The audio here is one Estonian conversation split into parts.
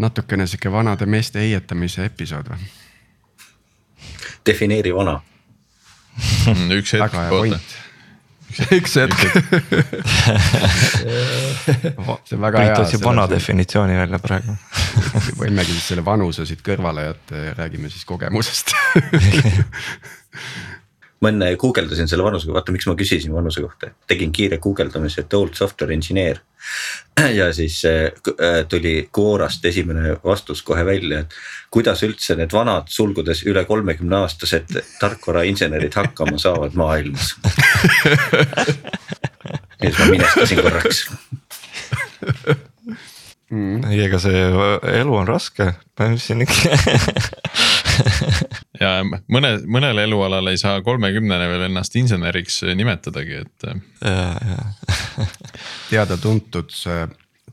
natukene sihuke vanade meeste heietamise episood või? defineeri vana. Üks hetk, oota. üks hetk. See on väga hea. Priit otsib vana definitsiooni välja praegu. Võimegi siis selle vanuse siit kõrvale jätta ja räägime siis kogemusest ma enne guugeldasin selle vanusega, vaata miks ma küsisin vanuse kohta, tegin kiire guugeldamise, et old software engineer. ja siis äh, tuli Quorast esimene vastus kohe välja, et kuidas üldse need vanad sulgudes üle kolmekümne aastased tarkvarainsenerid hakkama saavad maailmas? Ja siis ma minestasin korraks. Mm.. ei, ega see elu on raske, siin ikka ja mõne, mõnel elualal ei saa kolmekümnene veel ennast inseneriks nimetadagi, et. teada-tuntud see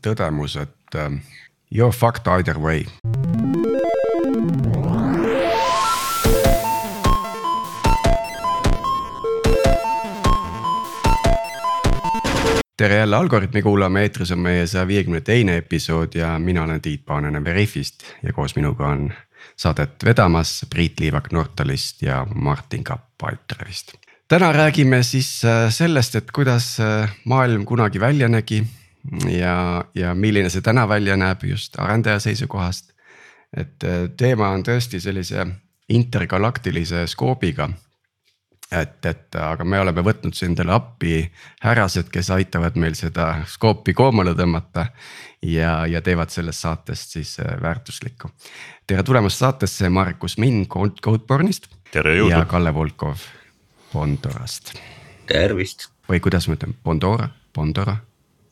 tõdemus, et um, you are fucked either way. tere jälle Algorütmi kuulama, eetris on meie saja viiekümne teine episood ja mina olen Tiit Paananen Veriffist ja koos minuga on saadet vedamas Priit Liivak Nortalist ja Martin Kapp Pipedrive'ist. täna räägime siis äh, sellest, et kuidas äh, maailm kunagi välja nägi ja, ja milline see täna välja näeb just arendaja seisukohast. et äh, teema on tõesti sellise intergalaktilise skoobiga et, et aga me oleme võtnud endale appi härrased, kes aitavad meil seda skoopi koomale tõmmata. Ja, ja teevad sellest saatest siis äh, väärtuslikku. tere tulemast saatesse, Markus Minn Codebornist. ja Kalle Volkov Bondorast. tervist. või kuidas ma ütlen, Bondora, Bondora,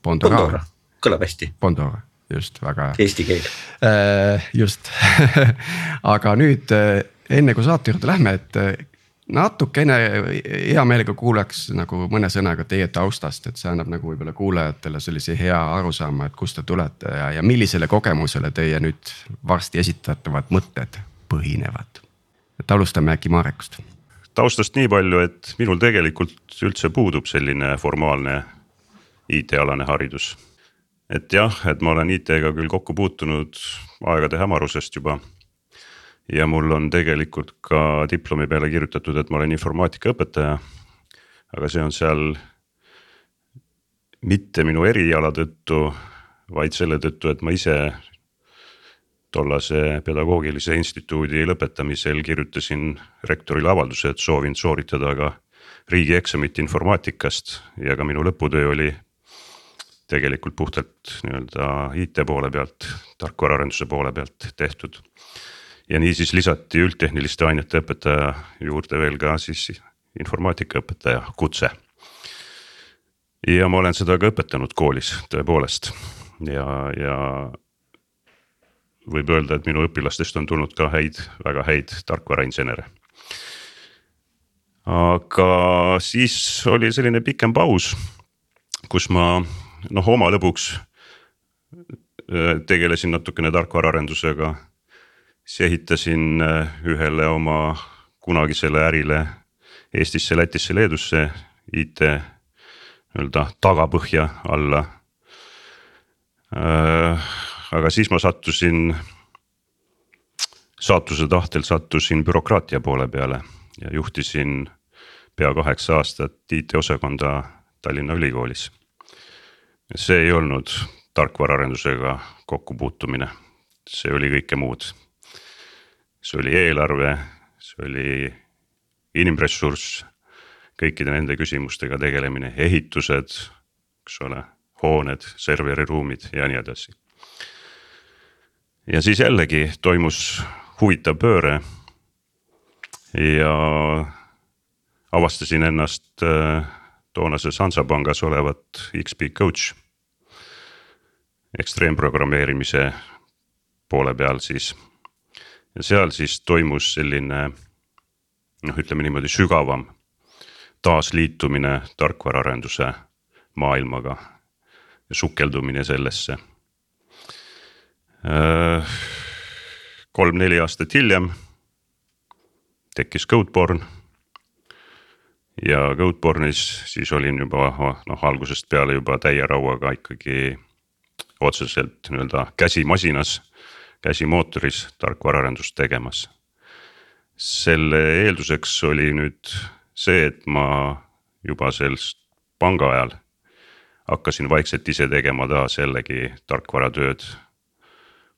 Bondora, Bondora., kõlab hästi. Bondora just väga hea. Eesti keel äh,. just aga nüüd äh, enne kui saate juurde lähme, et natukene hea meelega kuulaks nagu mõne sõnaga teie taustast, et see annab nagu võib-olla kuulajatele sellise hea arusaama, et kust te tulete ja, ja millisele kogemusele teie nüüd varsti esitatavad mõtted põhinevad. et alustame äkki Marekust. taustast nii palju, et minul tegelikult üldse puudub selline formaalne IT-alane haridus. et jah, et ma olen IT-ga küll kokku puutunud aegade hämarusest juba ja mul on tegelikult ka diplomi peale kirjutatud, et ma olen informaatikaõpetaja. aga see on seal mitte minu eriala tõttu, vaid selle tõttu, et ma ise tollase pedagoogilise instituudi lõpetamisel kirjutasin rektorile avalduse, et soovin sooritada ka riigieksamit informaatikast ja ka minu lõputöö oli tegelikult puhtalt nii-öelda IT poole pealt, tarkvaraarenduse poole pealt tehtud ja niisiis lisati üldtehniliste ainete õpetaja juurde veel ka siis informaatikaõpetaja kutse. ja ma olen seda ka õpetanud koolis tõepoolest ja, ja võib öelda, et minu õpilastest on tulnud ka häid, väga häid tarkvarainsenere. aga siis oli selline pikem paus, kus ma noh, oma lõbuks äh, tegelesin natukene tarkvaraarendusega siis ehitasin äh, ühele oma kunagisele ärile Eestisse, Lätisse, Leedusse IT nii-öelda tagapõhja alla. Äh, aga siis ma sattusin, saatuse tahtel sattusin bürokraatia poole peale ja juhtisin pea kaheksa aastat IT-osakonda Tallinna Ülikoolis. see ei olnud tarkvaraarendusega kokkupuutumine, see oli kõike muud see oli eelarve, see oli inimressurss, kõikide nende küsimustega tegelemine, ehitused, eks ole, hooned, serveriruumid ja nii edasi. ja siis jällegi toimus huvitav pööre. ja avastasin ennast äh, toonases Hansapangas olevat XP coach. ekstreemprogrammeerimise poole peal siis ja seal siis toimus selline noh, ütleme niimoodi sügavam taasliitumine tarkvaraarenduse maailmaga ja sukeldumine sellesse. Äh, kolm-neli aastat hiljem tekkis Codeborn. ja Codebornis siis olin juba noh, algusest peale juba täie rauaga ikkagi otseselt nii-öelda käsi käsimootoris tarkvaraarendust tegemas. selle eelduseks oli nüüd see, et ma juba sellest panga ajal hakkasin vaikselt ise tegema taas jällegi tarkvaratööd.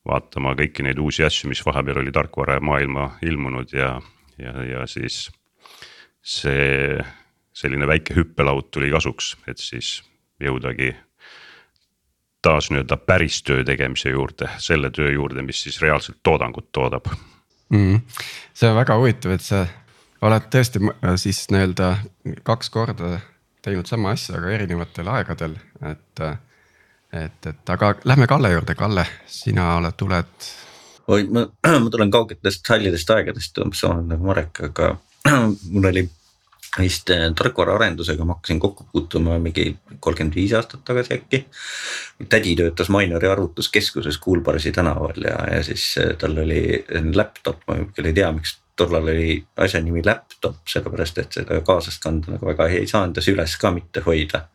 vaatama kõiki neid uusi asju, mis vahepeal oli tarkvaramaailma ilmunud ja, ja, ja siis see selline väike hüppelaud tuli kasuks, et siis jõudagi taas nii-öelda päris töö tegemise juurde, selle töö juurde, mis siis reaalselt toodangut toodab mm.. see on väga huvitav, et sa oled tõesti siis nii-öelda kaks korda teinud sama asja, aga erinevatel aegadel, et. et, et aga lähme Kalle juurde, Kalle, sina oled, tuled. oi, ma, ma tulen kaugetest hallidest aegadest umbes sama nagu Marek, aga mul oli vist äh, tarkvaraarendusega ma hakkasin kokku puutuma mingi kolmkümmend viis aastat tagasi äkki. tädi töötas Mainori arvutuskeskuses Kuulbarsi tänaval ja, ja siis äh, tal oli laptop, ma küll ei tea, miks tollal oli asja nimi laptop, sellepärast et seda kaasas kanda nagu väga ei saanud ja süles ka mitte hoida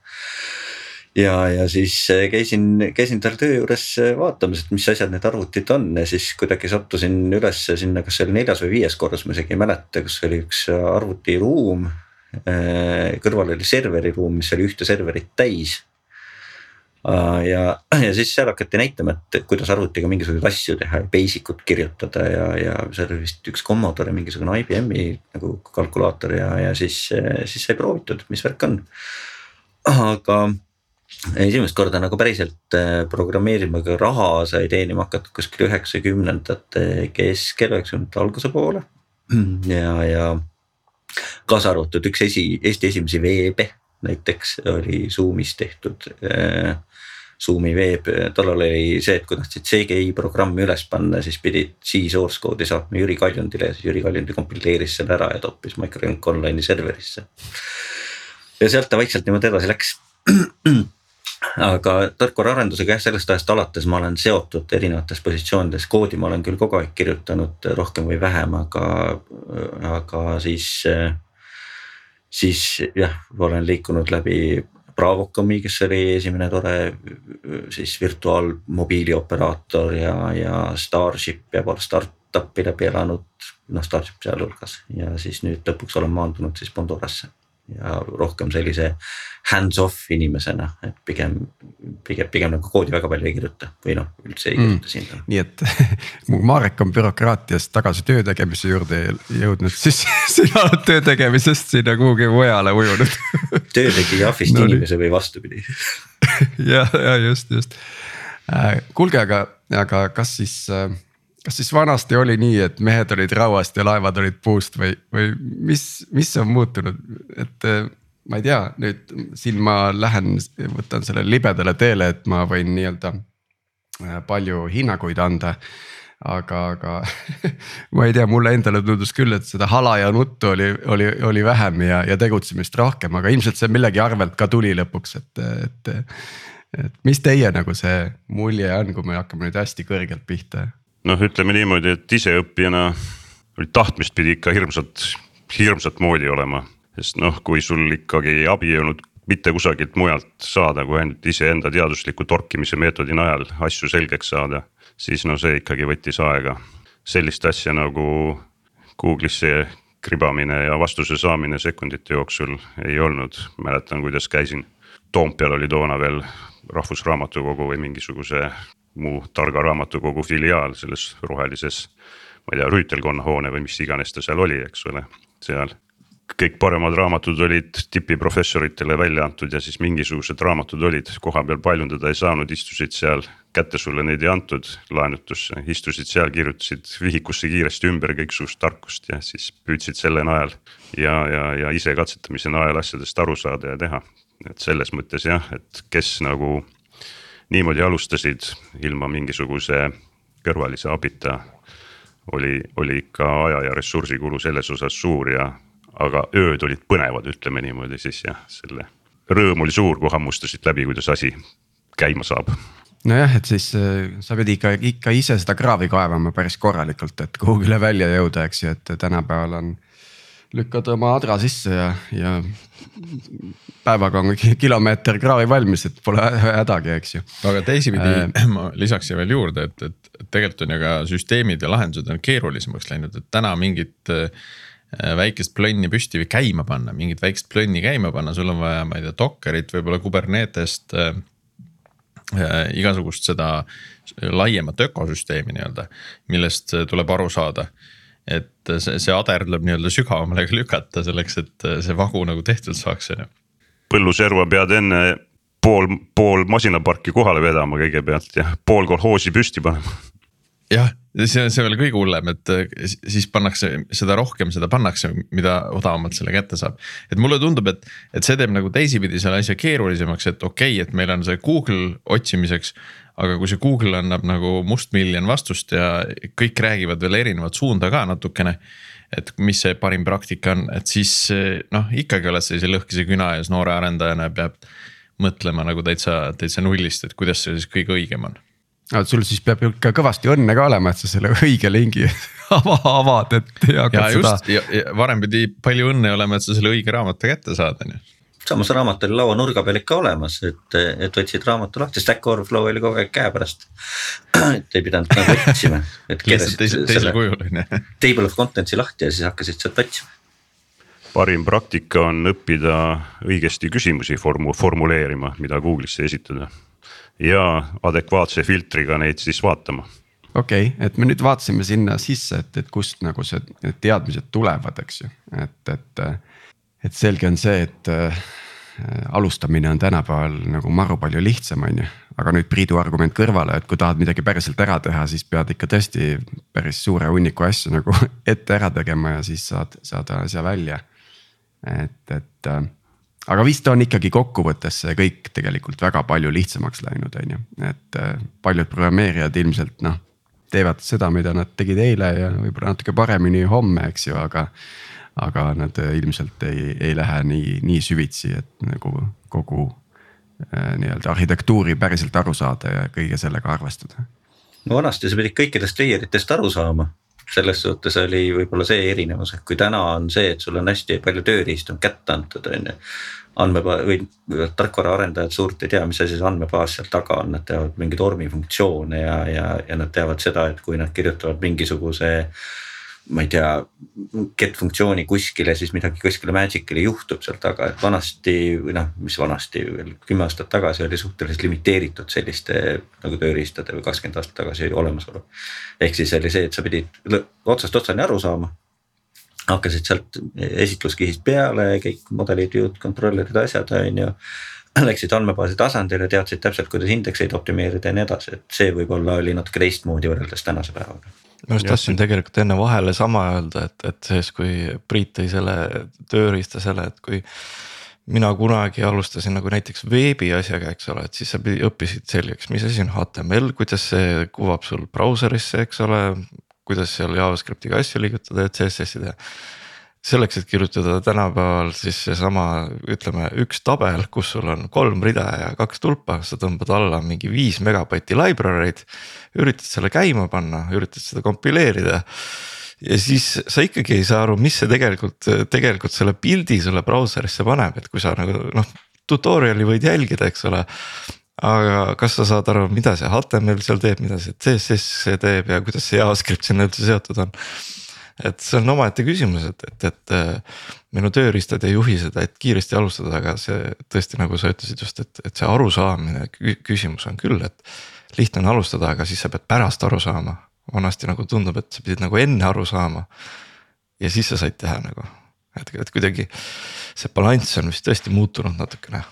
ja, ja siis äh, käisin, käisin tal töö juures vaatamas, et mis asjad need arvutid on ja siis kuidagi sattusin ülesse sinna, kas see oli neljas või viies korrus, ma isegi ei mäleta, kus oli üks arvutiruum Äh, kõrval oli serveriruum, mis oli ühte serverit täis. Äh, ja, ja siis seal hakati näitama, et kuidas arvutiga mingisuguseid asju teha ja basic ut kirjutada ja, ja seal oli vist üks Commodore mingisugune IBM-i nagu kalkulaator ja, ja siis, siis sai proovitud, mis värk on. aga esimest korda nagu päriselt äh, programmeerima ka raha sai teenima hakatud kuskil üheksakümnendate keskel, üheksakümnendate alguse poole. ja, ja kaasa arvatud üks esi, Eesti esimesi veebe näiteks oli Zoom'is tehtud äh,. Zoom'i veeb, tollal oli see, et kui tahtsid CGI programmi üles panna, siis pidid C source code'i saatma Jüri Kaljundile ja siis Jüri Kaljundi kompileeris selle ära ja toppis Microlink Online'i serverisse. ja sealt ta vaikselt niimoodi edasi läks aga tarkvaraarendusega jah, sellest ajast alates ma olen seotud erinevates positsioonides, koodi ma olen küll kogu aeg kirjutanud rohkem või vähem, aga, aga siis. siis jah, olen liikunud läbi Bravocomi, kes oli esimene tore siis virtuaalmobiilioperaator ja, ja Starship ja paar startup'i läbi elanud. noh, Starship sealhulgas ja siis nüüd lõpuks olen maandunud siis Pandorasse ja rohkem sellise hands-off inimesena, et pigem, pigem, pigem nagu koodi väga palju ei kirjuta või noh, üldse ei kirjuta mm. siin. nii et Marek on bürokraatiast tagasi töö tegemise juurde jõudnud, siis sina oled töö tegemisest sinna kuhugi mujale ujunud töö tegi ahvist no, inimese või vastupidi ja, ja just, just. Äh, kuulge, aga, aga kas siis äh, kas siis vanasti oli nii, et mehed olid rauast ja laevad olid puust või, või mis, mis on muutunud, et äh, ma ei tea, nüüd siin ma lähen, võtan sellele libedale teele, et ma võin nii-öelda äh, palju hinnanguid anda. aga, aga ma ei tea, mulle endale tundus küll, et seda hala ja nuttu oli, oli, oli vähem ja, ja tegutsemist rohkem, aga ilmselt see millegi arvelt ka tuli lõpuks, et, et. et mis teie nagu see mulje on, kui me hakkame nüüd hästi kõrgelt pihta noh, ütleme niimoodi, et iseõppijana oli tahtmist pidi ikka hirmsat, hirmsat moodi olema. sest noh, kui sul ikkagi abi ei olnud mitte kusagilt mujalt saada, kui ainult iseenda teadusliku torkimise meetodi najal asju selgeks saada. siis no see ikkagi võttis aega, sellist asja nagu Google'isse kribamine ja vastuse saamine sekundite jooksul ei olnud, mäletan, kuidas käisin. Toompeal oli toona veel Rahvusraamatukogu või mingisuguse mu targa raamatukogu filiaal selles rohelises. ma ei tea, rüütelkonna hoone või mis iganes ta seal oli, eks ole, seal. kõik paremad raamatud olid tipiprofessoritele välja antud ja siis mingisugused raamatud olid, koha peal paljundada ei saanud, istusid seal. kätte sulle neid ei antud laenutusse, istusid seal, kirjutasid vihikusse kiiresti ümber kõiksugust tarkust ja siis püüdsid selle najal. ja, ja, ja ise katsetamise najal asjadest aru saada ja teha, et selles mõttes jah, et kes nagu niimoodi alustasid ilma mingisuguse kõrvalise abita. oli, oli ikka aja ja ressursikulu selles osas suur ja, aga ööd olid põnevad, ütleme niimoodi siis jah, selle rõõm oli suur, kui hammustasid läbi, kuidas asi käima saab nojah, et siis äh, sa pead ikka, ikka ise seda kraavi kaevama päris korralikult, et kuhugile välja jõuda, eks ju, et tänapäeval on lükkad oma adra sisse ja, ja päevaga on kilomeeter kraavi valmis, et pole hädagi, eks ju. aga teisipidi äh, ma lisaks siia veel juurde, et, et tegelikult on ju ka süsteemid ja lahendused on keerulisemaks läinud, et täna mingit äh, väikest plönni püsti või käima panna, mingit väikest plönni käima panna, sul on vaja, ma ei tea, Dockerit, võib-olla Kubernetest äh, äh,. igasugust seda laiemat ökosüsteemi nii-öelda, millest tuleb aru saada et see, see ader tuleb nii-öelda sügavamale lükata selleks, et see vagu nagu tehtud saaks, on ju. põlluserva pead enne pool, pool masinaparki kohale vedama kõigepealt ja pool kolhoosi püsti panema. jah, see on, see on veel kõige hullem, et siis pannakse seda rohkem, seda pannakse, mida odavamalt selle kätte saab. et mulle tundub, et, et see teeb nagu teisipidi selle asja keerulisemaks, et okei okay,, et meil on see Google otsimiseks aga kui see Google annab nagu mustmiljon vastust ja kõik räägivad veel erinevat suunda ka natukene. et mis see parim praktika on, et siis noh, ikkagi oled sellise lõhkise küna ees noore arendajana ja peab mõtlema nagu täitsa, täitsa nullist, et kuidas see siis kõige õigem on no sul siis peab ikka kõvasti õnne ka olema, et sa selle õige lingi ava, avad, et ja hakkad seda. varem pidi palju õnne olema, et sa selle õige raamatu kätte saad, on ju samas raamat oli laua nurga peal ikka olemas, et, et võtsid raamatu lahti, Stack Overflow oli kogu aeg käepärast. et ei pidanud nagu otsima. lihtsalt teisel, teisel kujul. Table of content'i lahti ja siis hakkasid sealt otsima. parim praktika on õppida õigesti küsimusi formu-, formuleerima, mida Google'isse esitada. ja adekvaatse filtriga neid siis vaatama okei okay,, et me nüüd vaatasime sinna sisse, et, et kust nagu see, need teadmised tulevad, eks ju, et, et et selge on see, et äh, alustamine on tänapäeval nagu maru palju lihtsam, on ju. aga nüüd Priidu argument kõrvale, et kui tahad midagi päriselt ära teha, siis pead ikka tõesti päris suure hunniku asju nagu ette ära tegema ja siis saad, saad asja välja. et, et äh, aga vist on ikkagi kokkuvõttes see kõik tegelikult väga palju lihtsamaks läinud, on ju, et äh, paljud programmeerijad ilmselt noh. teevad seda, mida nad tegid eile ja võib-olla natuke paremini homme, eks ju, aga aga nad äh, ilmselt ei, ei lähe nii, nii süvitsi, et nagu kogu äh, nii-öelda arhitektuuri päriselt aru saada ja kõige sellega arvestada. no vanasti sa pidid kõikidest layer itest aru saama selles suhtes oli võib-olla see erinevus, et kui täna on see, et sul on hästi palju tööriistu on kätte antud, on ju. andmebaas või tarkvaraarendajad suurt ei tea, mis asi see andmebaas seal taga on, nad teavad mingeid ormifunktsioone ja, ja, ja nad teavad seda, et kui nad kirjutavad mingisuguse ma ei tea, get funktsiooni kuskile, siis midagi kuskile magic'ile juhtub seal taga, et vanasti või noh, mis vanasti veel kümme aastat tagasi oli suhteliselt limiteeritud selliste nagu tööriistade või kakskümmend aastat tagasi olemasolu. ehk siis oli see, et sa pidid otsast otsani aru saama. hakkasid sealt esitluskihist peale kõik modelid, view'd, controller'id, asjad on ju läksid andmebaasi tasandile, teadsid täpselt, kuidas indekseid optimeerida ja nii edasi, et see võib-olla oli natuke teistmoodi võrreldes tänase päevaga ma just tahtsin tegelikult enne vahele sama öelda, et, et siis, kui Priit tõi selle tööriista selle, et kui. mina kunagi alustasin nagu näiteks veebi asjaga, eks ole, et siis sa õppisid selgeks, mis asi on HTML, kuidas see kuvab sul brauserisse, eks ole. kuidas seal JavaScriptiga asju liigutada, et CSS-i teha selleks, et kirjutada tänapäeval siis seesama, ütleme üks tabel, kus sul on kolm rida ja kaks tulpa, sa tõmbad alla mingi viis megabaiti library'd. üritad selle käima panna, üritad seda kompileerida. ja siis sa ikkagi ei saa aru, mis see tegelikult, tegelikult selle pildi sulle brauserisse paneb, et kui sa nagu noh, tutorial'i võid jälgida, eks ole aga kas sa saad aru, mida see HTML seal teeb, mida see CSS teeb ja kuidas see JavaScript sinna üldse seotud on et see on omaette küsimus, et, et, et äh, minu tööriistad ei juhi seda, et kiiresti alustada, aga see tõesti, nagu sa ütlesid just, et, et see arusaamine küsimus on küll, et. lihtne on alustada, aga siis sa pead pärast aru saama, vanasti nagu tundub, et sa pidid nagu enne aru saama. ja siis sa said teha nagu, et, et kuidagi see balanss on vist tõesti muutunud natukene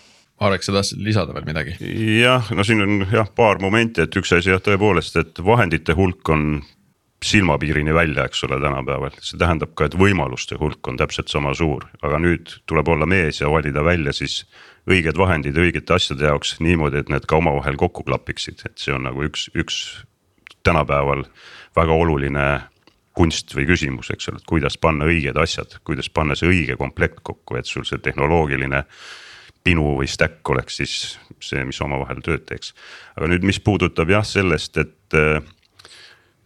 Marek, sa tahtsid lisada veel midagi? jah, no siin on jah paar momenti, et üks asi jah, tõepoolest, et vahendite hulk on silmapiirini välja, eks ole, tänapäeval, see tähendab ka, et võimaluste hulk on täpselt sama suur, aga nüüd tuleb olla mees ja valida välja siis. õiged vahendid õigete asjade jaoks niimoodi, et need ka omavahel kokku klapiksid, et see on nagu üks, üks tänapäeval väga oluline kunst või küsimus, eks ole, et kuidas panna õiged asjad, kuidas panna see õige komplekt kokku, et sul see tehnoloogiline pinu või stack oleks siis see, mis omavahel tööd teeks. aga nüüd, mis puudutab jah sellest, et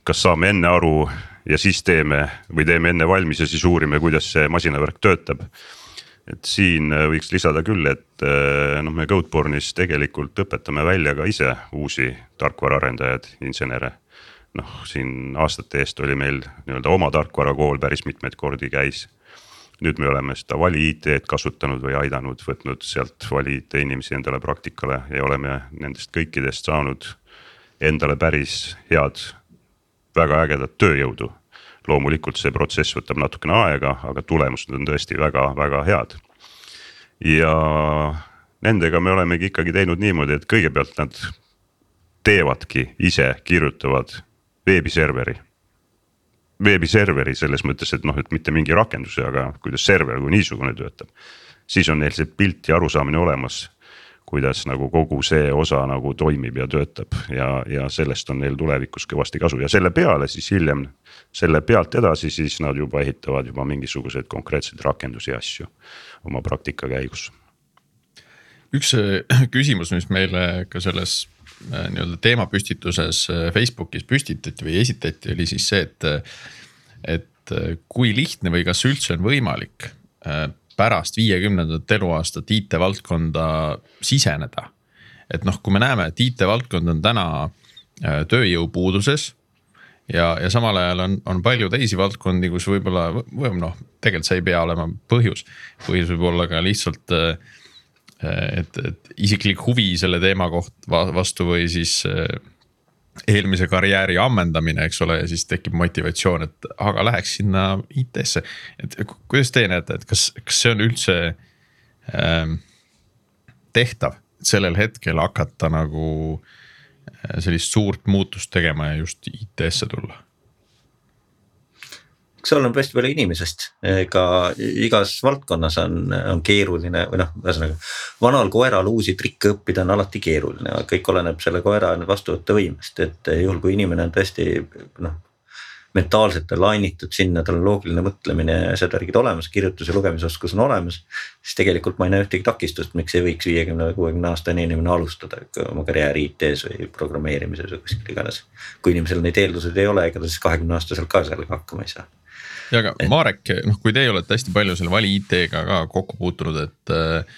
kas saame enne aru ja siis teeme või teeme enne valmis ja siis uurime, kuidas see masinavärk töötab. et siin äh, võiks lisada küll, et äh, noh, me Codeborne'is tegelikult õpetame välja ka ise uusi tarkvaraarendajaid, insenere. noh, siin aastate eest oli meil nii-öelda oma tarkvarakool päris mitmeid kordi käis nüüd me oleme seda Vali IT-d kasutanud või aidanud, võtnud sealt Vali IT inimesi endale praktikale ja oleme nendest kõikidest saanud endale päris head, väga ägedat tööjõudu. loomulikult see protsess võtab natukene aega, aga tulemused on tõesti väga-väga head. ja nendega me olemegi ikkagi teinud niimoodi, et kõigepealt nad teevadki ise, kirjutavad veebiserveri veebiserveri selles mõttes, et noh, et mitte mingi rakenduse, aga kuidas server kui niisugune töötab. siis on neil see pilt ja arusaamine olemas, kuidas nagu kogu see osa nagu toimib ja töötab ja, ja sellest on neil tulevikus kõvasti kasu ja selle peale siis hiljem. selle pealt edasi, siis nad juba ehitavad juba mingisuguseid konkreetseid rakendusi ja asju oma praktika käigus. üks äh, küsimus, mis meile ka selles Äh, nii-öelda teemapüstituses äh, Facebookis püstitati või esitati, oli siis see, et. et kui lihtne või kas üldse on võimalik pärast viiekümnendat eluaastat IT-valdkonda siseneda. et noh, kui me näeme, et IT-valdkond on täna tööjõupuuduses ja, ja samal ajal on, on palju teisi valdkondi, kus võib-olla või noh, tegelikult see ei pea olema põhjus. põhjus võib olla ka lihtsalt äh, et, et isiklik huvi selle teema koht vastu või siis eelmise karjääri ammendamine, eks ole, ja siis tekib motivatsioon, et aga läheks sinna IT-sse. et kuidas teie näete, et kas, kas see on üldse ähm, tehtav sellel hetkel hakata nagu eh, sellist suurt muutust tegema ja just IT-sse tulla? See oleneb hästi palju inimesest, ega igas valdkonnas on, on keeruline või noh, ühesõnaga. vanal koeral uusi trikke õppida on alati keeruline, kõik oleneb selle koera vastuvõttevõimest, et juhul kui inimene on tõesti noh mentaalselt on lainitud sinna, tal on loogiline mõtlemine ja asjad värgid olemas, kirjutus ja lugemisoskus on olemas. siis tegelikult ma ei näe ühtegi takistust, miks ei võiks viiekümne või kuuekümne aastane inimene alustada oma karjääri IT-s või programmeerimises või kuskil iganes. kui inimesel neid eelduseid ei ole, ega ta siis kahekümne aastaselt ka sellega hakkama ei saa ja aga Marek, noh, kui teie olete hästi palju selle vali IT-ga ka kokku puutunud, et äh,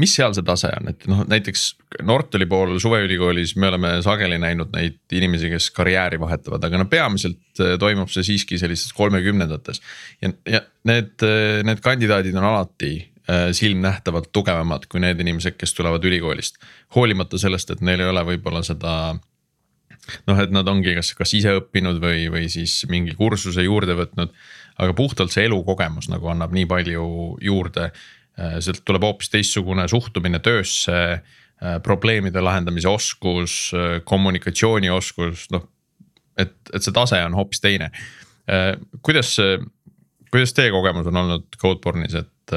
mis seal see tase on, et noh, näiteks Nortali pool suveülikoolis me oleme sageli näinud neid inimesi, kes karjääri vahetavad, aga no peamiselt äh, toimub see siiski sellistes kolmekümnendates. ja, ja need, äh, need kandidaadid on alati äh, silmnähtavalt tugevamad kui need inimesed, kes tulevad ülikoolist. hoolimata sellest, et neil ei ole võib-olla seda noh, et nad ongi kas, kas ise õppinud või, või siis mingi kursuse juurde võtnud. aga puhtalt see elukogemus nagu annab nii palju juurde. Sealt tuleb hoopis teistsugune suhtumine töösse, probleemide lahendamise oskus, kommunikatsioonioskus, noh. et, et see tase on hoopis teine. kuidas, kuidas teie kogemus on olnud Codeborne'is, et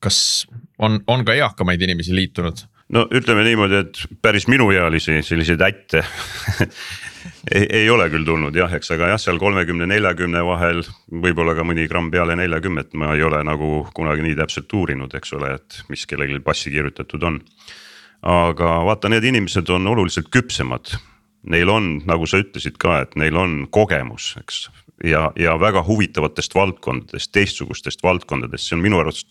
kas on, on ka eakamaid inimesi liitunud? No ütleme niimoodi, et päris minuealisi selliseid ätte ei, ei ole küll tulnud jah, eks, aga jah, seal kolmekümne, neljakümne vahel võib-olla ka mõni gramm peale neljakümmet, ma ei ole nagu kunagi nii täpselt uurinud, eks ole, et mis kellelgi passi kirjutatud on. aga vaata, need inimesed on oluliselt küpsemad. Neil on, nagu sa ütlesid ka, et neil on kogemus, eks. ja, ja väga huvitavatest valdkondadest, teistsugustest valdkondadest, see on minu arust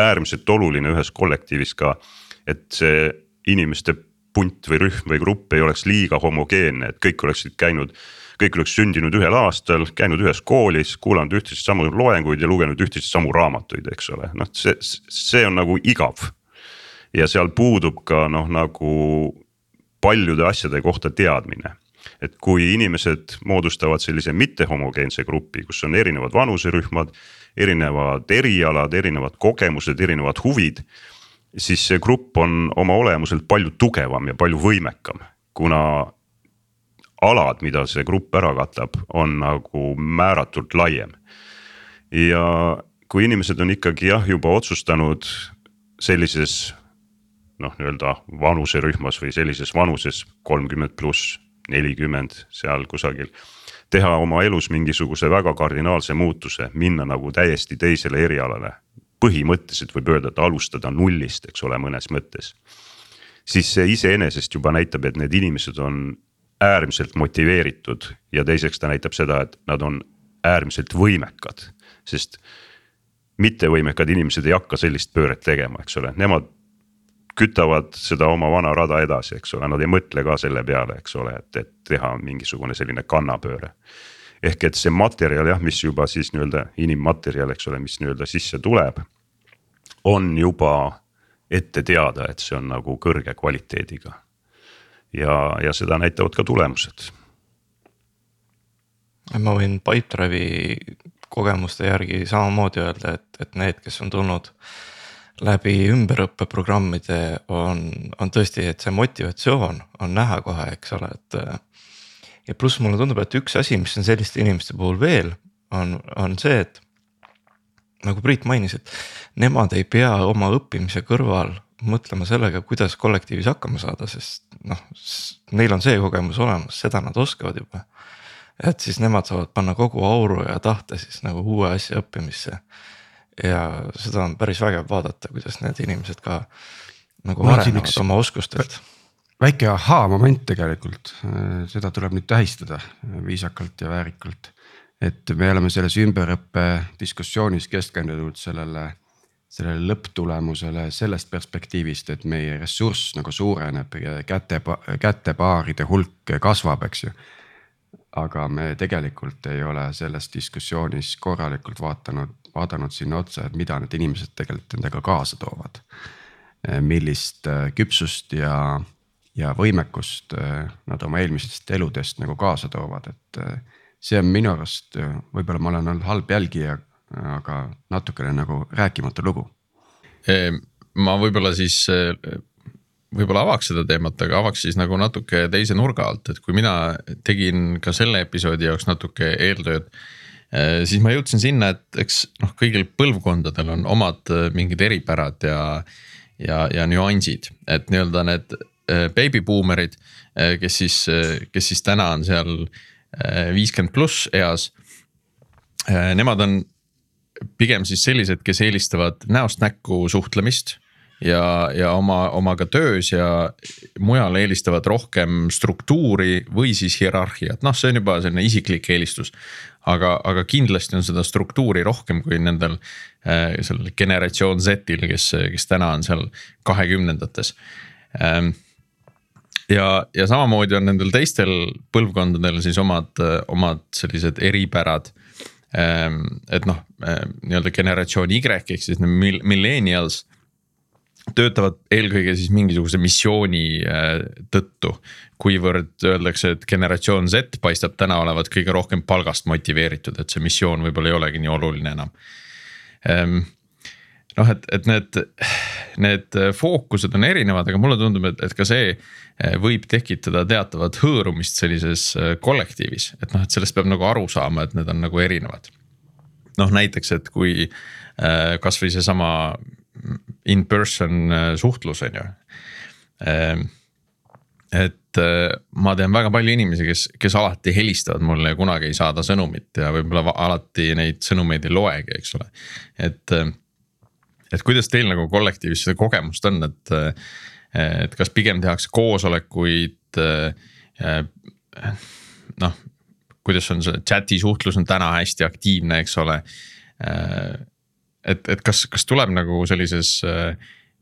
äärmiselt oluline ühes kollektiivis ka et see inimeste punt või rühm või grupp ei oleks liiga homogeenne, et kõik oleksid käinud. kõik oleks sündinud ühel aastal, käinud ühes koolis, kuulanud ühtesid samu loenguid ja lugenud ühtesid samu raamatuid, eks ole, noh, see, see on nagu igav. ja seal puudub ka noh, nagu paljude asjade kohta teadmine et kui inimesed moodustavad sellise mittehomogeense grupi, kus on erinevad vanuserühmad, erinevad erialad, erinevad kogemused, erinevad huvid siis see grupp on oma olemuselt palju tugevam ja palju võimekam, kuna alad, mida see grupp ära katab, on nagu määratult laiem. ja kui inimesed on ikkagi jah, juba otsustanud sellises noh, nii-öelda vanuserühmas või sellises vanuses kolmkümmend pluss, nelikümmend seal kusagil teha oma elus mingisuguse väga kardinaalse muutuse, minna nagu täiesti teisele erialale põhimõtteliselt võib öelda, et alustada nullist, eks ole, mõnes mõttes. siis see iseenesest juba näitab, et need inimesed on äärmiselt motiveeritud ja teiseks ta näitab seda, et nad on äärmiselt võimekad, sest mittevõimekad inimesed ei hakka sellist pööret tegema, eks ole, nemad kütavad seda oma vana rada edasi, eks ole, nad ei mõtle ka selle peale, eks ole, et, et teha mingisugune selline kannapööre. Ehk et see materjal jah, mis juba siis nii-öelda inimmaterjal, eks ole, mis nii-öelda sisse tuleb. on juba ette teada, et see on nagu kõrge kvaliteediga. ja, ja seda näitavad ka tulemused. ma võin Pipedrive'i kogemuste järgi samamoodi öelda, et, et need, kes on tulnud läbi ümberõppeprogrammide on, on tõesti, et see motivatsioon on näha kohe, eks ole, et. Ja pluss mulle tundub, et üks asi, mis on selliste inimeste puhul veel on, on see, et. nagu Priit mainis, et nemad ei pea oma õppimise kõrval mõtlema sellega, kuidas kollektiivis hakkama saada, sest noh, neil on see kogemus olemas, seda nad oskavad juba. et siis nemad saavad panna kogu auru ja tahte siis nagu uue asja õppimisse ja seda on päris vägev vaadata, kuidas need inimesed ka nagu arenevad üks- oma oskustelt. Väike ahaa-moment tegelikult, seda tuleb nüüd tähistada viisakalt ja väärikalt. et me oleme selles ümberõppe diskussioonis keskendunud sellele, sellele lõpptulemusele sellest perspektiivist, et meie ressurss nagu suureneb ja käte, kätepaaride hulk kasvab, eks ju. aga me tegelikult ei ole selles diskussioonis korralikult vaatanud, vaadanud sinna otsa, et mida need inimesed tegelikult endaga kaasa toovad. millist küpsust ja, ja võimekust äh, nad oma eelmistest eludest nagu kaasa toovad, et äh, see on minu arust, võib-olla ma olen olnud halb jälgija, aga natukene nagu rääkimatu lugu. Ehm, ma võib-olla siis, võib-olla avaks seda teemat, aga avaks siis nagu natuke teise nurga alt, et kui mina tegin ka selle episoodi jaoks natuke eeltööd. siis ma jõudsin sinna, et eks noh, kõigil põlvkondadel on omad äh, mingid eripärad ja, ja, ja nüansid, et nii-öelda need äh, baby boomer'id, kes siis, kes siis täna on seal viiskümmend pluss eas. Nemad on pigem siis sellised, kes eelistavad näost näkku suhtlemist ja, ja oma, omaga töös ja mujal eelistavad rohkem struktuuri või siis hierarhiat, noh, see on juba selline isiklik eelistus. aga, aga kindlasti on seda struktuuri rohkem kui nendel äh, sellel generatsioon Z-il, kes, kes täna on seal kahekümnendates ähm, ja, ja samamoodi on nendel teistel põlvkondadel siis omad, omad sellised eripärad. et noh, nii-öelda generatsioon Y ehk siis need mill- millennials töötavad eelkõige siis mingisuguse missiooni äh, tõttu. kuivõrd öeldakse, et generatsioon Z paistab täna olevat kõige rohkem palgast motiveeritud, et see missioon võib-olla ei olegi nii oluline enam noh, et, et need, need fookused on erinevad, aga mulle tundub, et, et ka see eh, võib tekitada teatavat hõõrumist sellises eh, kollektiivis, et noh, et sellest peab nagu aru saama, et need on nagu erinevad. noh, näiteks, et kui eh, kasvõi seesama in-person suhtlus on ju. et ma tean väga palju inimesi, kes, kes alati helistavad mulle ja kunagi ei saada sõnumit ja võib-olla alati neid sõnumeid ei loegi, eks ole, et et kuidas teil nagu kollektiivis seda kogemust on, et, et kas pigem tehakse koosolekuid noh, kuidas on see chat'i suhtlus on täna hästi aktiivne, eks ole. et, et kas, kas tuleb nagu sellises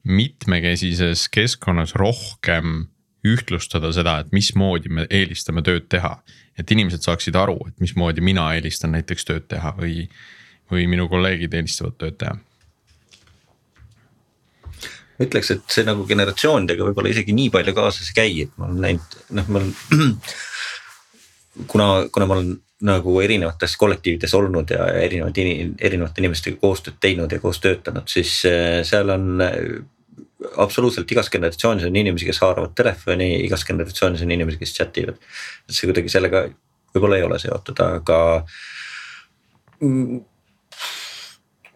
mitmekesises keskkonnas rohkem ühtlustada seda, et mismoodi me eelistame tööd teha. et inimesed saaksid aru, et mismoodi mina eelistan näiteks tööd teha või, või minu kolleegid eelistavad tööd teha ütleks, et see nagu generatsioonidega võib-olla isegi nii palju kaasas ei käi, et ma olen näinud, noh, ma olen. kuna, kuna ma olen nagu erinevates kollektiivides olnud ja erinevaid, erinevate inimestega koostööd teinud ja koos töötanud, siis äh, seal on. absoluutselt igas generatsioonis on inimesi, kes haaravad telefoni, igas generatsioonis on inimesi, kes chat ivad. et see kuidagi sellega võib-olla ei ole seotud, aga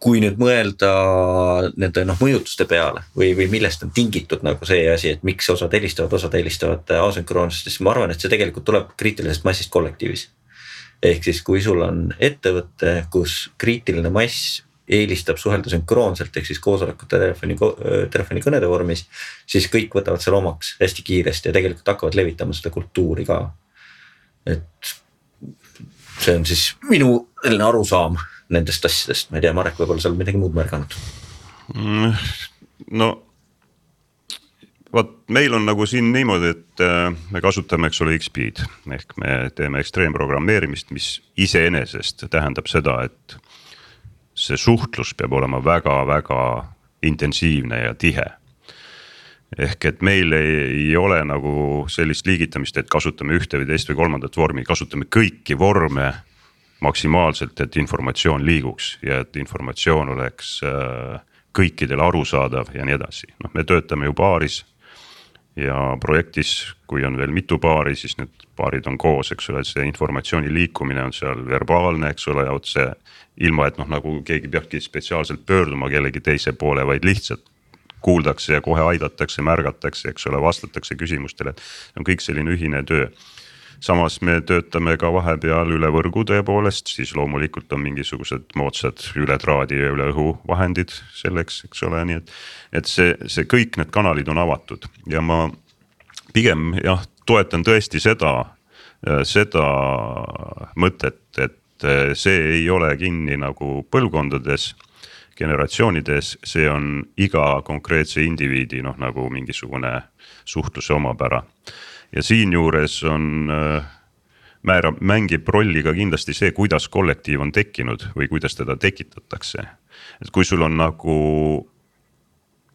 kui nüüd mõelda nende noh mõjutuste peale või, või millest on tingitud nagu see asi, et miks osad helistavad, osad helistavad asünkroonselt, siis ma arvan, et see tegelikult tuleb kriitilisest massist kollektiivis. ehk siis, kui sul on ettevõte, kus kriitiline mass eelistab suhelda sünkroonselt ehk siis koosolekute telefoni, telefonikõnede vormis. siis kõik võtavad selle omaks hästi kiiresti ja tegelikult hakkavad levitama seda kultuuri ka et see on siis minu selline arusaam nendest asjadest, ma ei tea, Marek võib-olla oled midagi muud märganud. Mm, no vot, meil on nagu siin niimoodi, et äh, me kasutame, eks ole, X-Speed. Ehk me teeme ekstreemprogrammeerimist, mis iseenesest tähendab seda, et see suhtlus peab olema väga-väga intensiivne ja tihe. Ehk et meil ei, ei ole nagu sellist liigitamist, et kasutame ühte või teist või kolmandat vormi, kasutame kõiki vorme maksimaalselt, et informatsioon liiguks ja et informatsioon oleks äh, kõikidele arusaadav ja nii edasi, noh, me töötame ju paaris. ja projektis, kui on veel mitu paari, siis need paarid on koos, eks ole, et see informatsiooni liikumine on seal verbaalne, eks ole, otse. ilma, et noh, nagu keegi peabki spetsiaalselt pöörduma kellegi teise poole, vaid lihtsalt kuuldakse ja kohe aidatakse, märgatakse, eks ole, vastatakse küsimustele, see on kõik selline ühine töö samas me töötame ka vahepeal üle võrgu tõepoolest, siis loomulikult on mingisugused moodsad üle traadi ja üle õhu vahendid selleks, eks ole, nii et. et see, see kõik need kanalid on avatud ja ma pigem jah, toetan tõesti seda, seda mõtet, et see ei ole kinni nagu põlvkondades generatsioonides, see on iga konkreetse indiviidi noh, nagu mingisugune suhtluse omapära. Ja siinjuures on äh, määrab, mängib rolli ka kindlasti see, kuidas kollektiiv on tekkinud või kuidas teda tekitatakse. et kui sul on nagu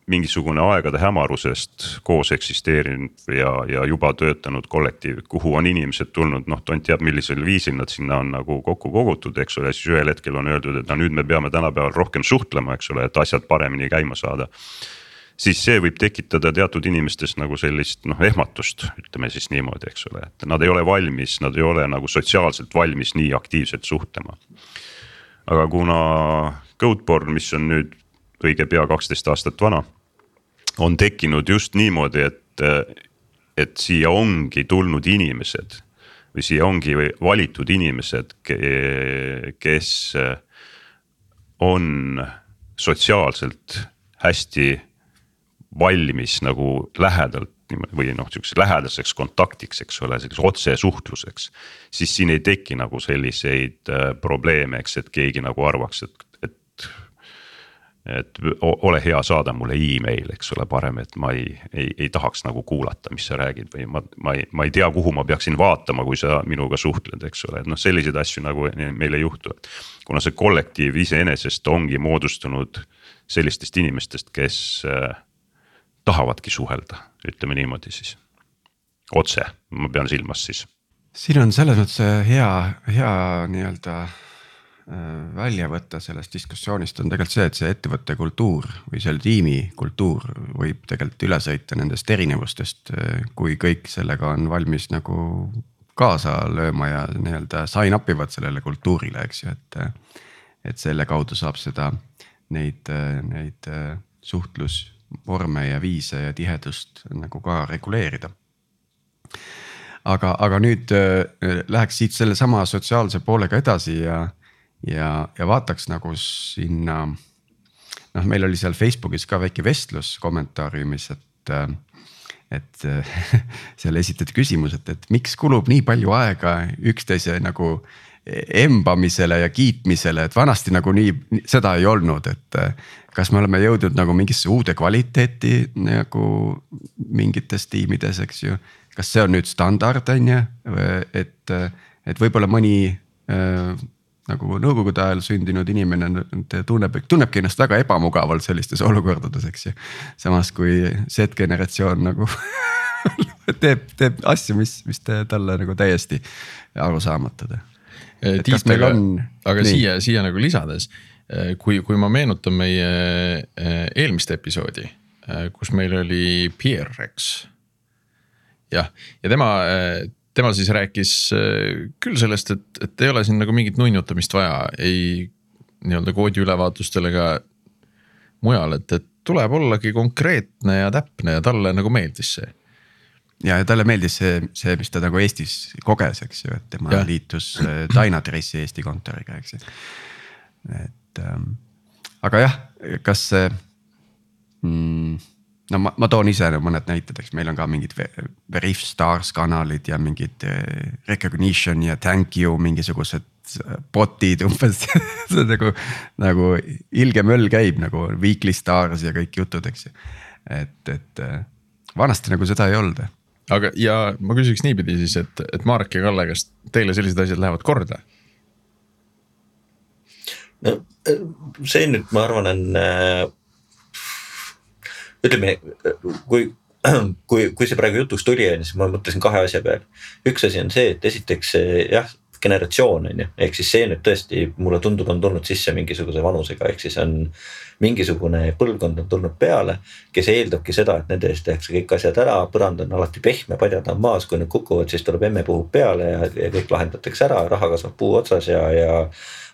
mingisugune aegade hämarusest koos eksisteerinud ja, ja juba töötanud kollektiiv, kuhu on inimesed tulnud, noh, tont teab, millisel viisil nad sinna on nagu kokku kogutud, eks ole, siis ühel hetkel on öeldud, et no nüüd me peame tänapäeval rohkem suhtlema, eks ole, et asjad paremini käima saada siis see võib tekitada teatud inimestes nagu sellist noh ehmatust, ütleme siis niimoodi, eks ole, et nad ei ole valmis, nad ei ole nagu sotsiaalselt valmis nii aktiivselt suhtlema. aga kuna Codeborn, mis on nüüd õige pea kaksteist aastat vana on tekkinud just niimoodi, et, et siia ongi tulnud inimesed või siia ongi valitud inimesed, kes on sotsiaalselt hästi valmis nagu lähedalt või noh, sihukeseks lähedaseks kontaktiks, eks ole, selliseks otsesuhtluseks. siis siin ei teki nagu selliseid äh, probleeme, eks, et keegi nagu arvaks, et et ole hea, saada mulle email, eks ole, parem, et ma ei, ei, ei tahaks nagu kuulata, mis sa räägid või ma, ma ei, ma ei tea, kuhu ma peaksin vaatama, kui sa minuga suhtled, eks ole, et noh, selliseid asju nagu meil ei juhtu, et. kuna see kollektiiv iseenesest ongi moodustunud sellistest inimestest, kes äh, tahavadki suhelda, ütleme niimoodi siis, otse, ma pean silmas siis. siin on selles mõttes hea, hea nii-öelda Äh, välja võtta sellest diskussioonist on tegelikult see, et see ettevõtte kultuur või selle tiimi kultuur võib tegelikult üle sõita nendest erinevustest, äh, kui kõik sellega on valmis nagu kaasa lööma ja nii-öelda sign up ivad sellele kultuurile, eks ju, et. et selle kaudu saab seda, neid, neid suhtlusvorme ja viise ja tihedust nagu ka reguleerida aga, aga nüüd äh, läheks siit sellesama sotsiaalse poolega edasi ja ja, ja vaataks nagu sinna. noh, meil oli seal Facebookis ka väike vestlus kommentaariumis, et, et seal esitati küsimus, et, et miks kulub nii palju aega üksteise nagu embamisele ja kiitmisele, et vanasti nagu nii seda ei olnud, et. kas me oleme jõudnud nagu mingisse uude kvaliteeti nagu mingites tiimides, eks ju. kas see on nüüd standard, on ju, et, et võib-olla mõni nagu nõukogude ajal sündinud inimene tunneb, tunnebki ennast väga ebamugavalt sellistes olukordades, eks ju. samas kui Z-generatsioon nagu teeb, teeb asju, mis, mis talle nagu täiesti arusaamatud. Tiit, aga, on... aga nii? siia, siia nagu lisades, eh, kui, kui ma meenutan meie eh, eelmist episoodi, kus meil oli Pierre Rex. jah, ja tema tema siis rääkis äh, küll sellest, et, et ei ole siin nagu mingit nunnutamist vaja, ei nii-öelda koodi ülevaatustele ega mujal, et, et tuleb ollagi konkreetne ja täpne ja talle nagu meeldis see. Ja, talle meeldis see, see, mis ta nagu Eestis koges, eks ju, et tema ja. liitus äh, Dynatrace'i Eesti kontoriga, eks ju. et ähm, aga jah, kas see mm, no ma, ma toon ise mõned näited, eks meil on ka mingid Veriff Stars kanalid ja mingid eh, recognition ja thank you mingisugused bot'id umbes see on nagu, nagu ilge möll käib nagu Weekly Stars ja kõik jutud, eks ju. et, et vanasti nagu seda ei olnud. Aga, ja ma küsiks niipidi siis, et, et Marek ja Kalle, kas teile sellised asjad lähevad korda? no see nüüd, ma arvan, on äh, ütleme, kui, kui, kui see praegu jutuks tuli, on ju, siis ma mõtlesin kahe asja peale. üks asi on see, et esiteks jah, generatsioon on ju, ehk siis see nüüd tõesti mulle tundub, on tulnud sisse mingisuguse vanusega, ehk siis on mingisugune põlvkond on tulnud peale, kes eeldabki seda, et nende eest tehakse kõik asjad ära, põrand on alati pehme, padjad on maas, kui need kukuvad, siis tuleb emme puhub peale ja, ja kõik lahendatakse ära, raha kasvab puu otsas ja, ja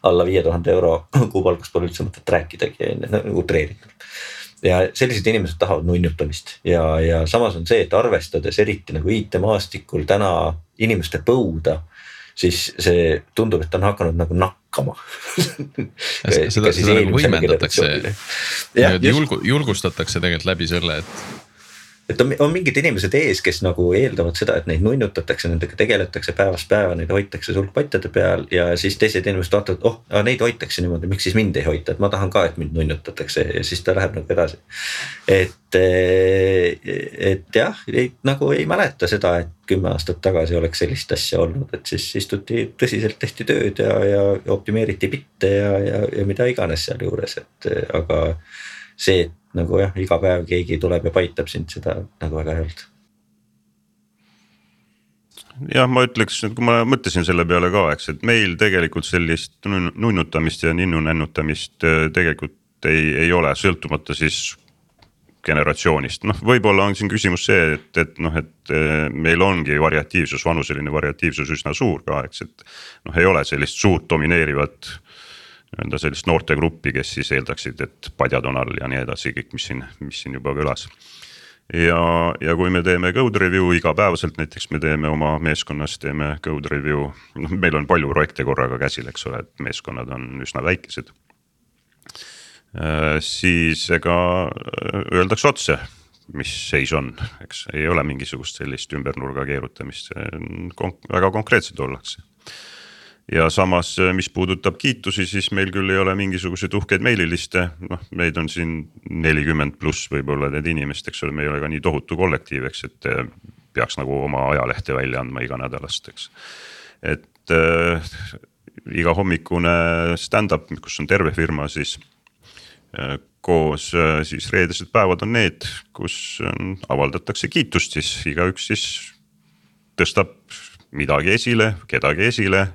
alla viie tuhande euro kuupalgast pole üldse mõtet rääkidagi, on ju, nagu utreeritult. Ja sellised inimesed tahavad nunnutamist ja, ja samas on see, et arvestades eriti nagu IT-maastikul täna inimeste põuda siis see tundub, et on hakanud nagu nakkama. Seda, seda nagu võimendatakse, julgu, julgustatakse tegelikult läbi selle, et et on, on mingid inimesed ees, kes nagu eeldavad seda, et neid nunnutatakse, nendega tegeletakse päevast päeva, neid hoitakse sulgpatjade peal ja siis teised inimesed vaatavad, oh, neid hoitakse niimoodi, miks siis mind ei hoita, et ma tahan ka, et mind nunnutatakse ja siis ta läheb nagu edasi. et, et jah, ei, nagu ei mäleta seda, et kümme aastat tagasi oleks sellist asja olnud, et siis istuti tõsiselt, tehti tööd ja, ja optimeeriti bitte ja, ja, ja mida iganes sealjuures, et aga see, et nagu jah, iga päev keegi tuleb ja paitab sind, seda nagu väga ei olnud jah, ma ütleks, kui ma mõtlesin selle peale ka, eks, et meil tegelikult sellist nunnutamist ja ninnu-nännutamist äh, tegelikult ei, ei ole, sõltumata siis generatsioonist, noh, võib-olla on siin küsimus see, et, et noh, et äh, meil ongi variatiivsus, vanuseline variatiivsus üsna suur ka, eks, et. noh, ei ole sellist suurt domineerivat nii-öelda sellist noortegruppi, kes siis eeldaksid, et padjad on all ja nii edasi, kõik, mis siin, mis siin juba kõlas. ja, ja kui me teeme code review igapäevaselt, näiteks me teeme oma meeskonnas, teeme code review, noh, meil on palju projekte korraga käsil, eks ole, et meeskonnad on üsna väikesed. Äh, siis ega äh, öeldakse otse, mis seis on, eks ei ole mingisugust sellist ümbernurga keerutamist, väga konkreetsed ollakse ja samas, äh, mis puudutab kiitusi, siis meil küll ei ole mingisuguseid uhkeid meililiste, noh, meid on siin nelikümmend pluss võib-olla need inimesed, eks ole, me ei ole ka nii tohutu kollektiiv, eks, et äh, peaks nagu oma ajalehte välja andma iganädalast, eks. et äh, iga hommikune stand-up, kus on terve firma, siis äh, koos äh, siis reedesed päevad on need, kus äh, avaldatakse kiitust, siis igaüks siis tõstab midagi esile, kedagi esile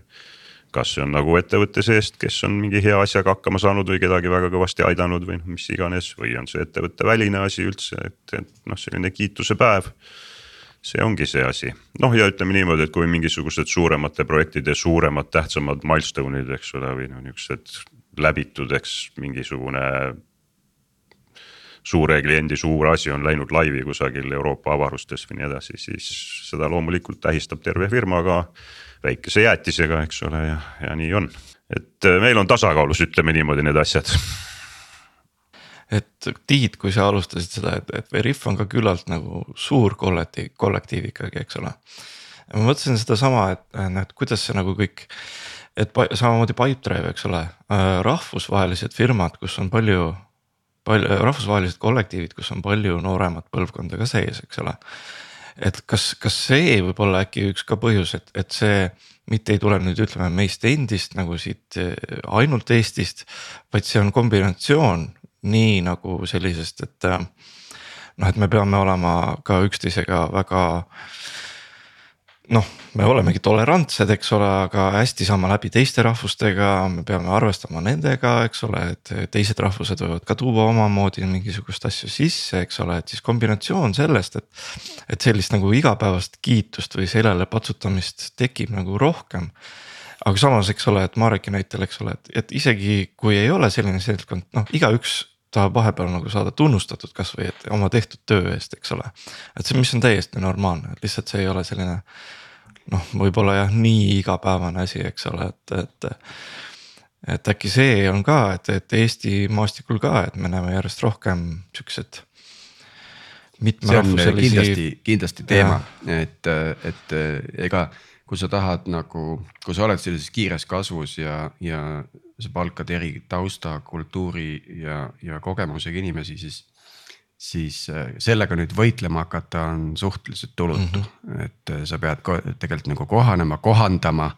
kas see on nagu ettevõtte seest, kes on mingi hea asjaga hakkama saanud või kedagi väga kõvasti aidanud või noh, mis iganes, või on see ettevõtte väline asi üldse, et, et noh, selline kiituse päev. see ongi see asi, noh ja ütleme niimoodi, et kui mingisugused suuremate projektide suuremad, tähtsamad milstone'id, eks ole, või noh, niuksed läbitud, eks mingisugune suure kliendi suur asi on läinud laivi kusagil Euroopa avarustes või nii edasi, siis seda loomulikult tähistab terve firma ka väikese jäätisega, eks ole, ja, ja nii on. et äh, meil on tasakaalus, ütleme niimoodi need asjad. et Tiit, kui sa alustasid seda, et, et Veriff on ka küllalt nagu suur kollektiiv, kollektiiv ikkagi, eks ole. ma mõtlesin sedasama, et noh, et kuidas see nagu kõik et samamoodi Pipedrive, eks ole, äh, rahvusvahelised firmad, kus on palju, palju rahvusvahelised kollektiivid, kus on palju nooremat põlvkonda ka sees, eks ole et kas, kas see võib olla äkki üks ka põhjus, et, et see mitte ei tule nüüd ütleme meist endist nagu siit eh, ainult Eestist, vaid see on kombinatsioon nii nagu sellisest, et eh, noh, et me peame olema ka üksteisega väga noh, me olemegi tolerantsed, eks ole, aga hästi saama läbi teiste rahvustega, me peame arvestama nendega, eks ole, et teised rahvused võivad ka tuua omamoodi mingisugust asju sisse, eks ole, et siis kombinatsioon sellest, et. et sellist nagu igapäevast kiitust või seljale patsutamist tekib nagu rohkem. aga samas, eks ole, et Mareki näitel, eks ole, et, et isegi kui ei ole selline seltskond, noh, igaüks tahab vahepeal nagu saada tunnustatud kasvõi et oma tehtud töö eest, eks ole. et see, mis on täiesti normaalne, et lihtsalt see ei ole selline noh, võib-olla jah, nii igapäevane asi, eks ole, et, et. et äkki see on ka, et, et Eesti maastikul ka, et me näeme järjest rohkem siuksed mitmerahvuselisi kindlasti, kindlasti teema, et, et ega kui sa tahad nagu, kui sa oled sellises kiires kasvus ja, ja sa palkad eri tausta, kultuuri ja, ja kogemusega inimesi, siis. Siis äh, sellega nüüd võitlema hakata on suhteliselt tulutu mm, -hmm. et äh, sa pead tegelikult nagu kohanema, kohandama.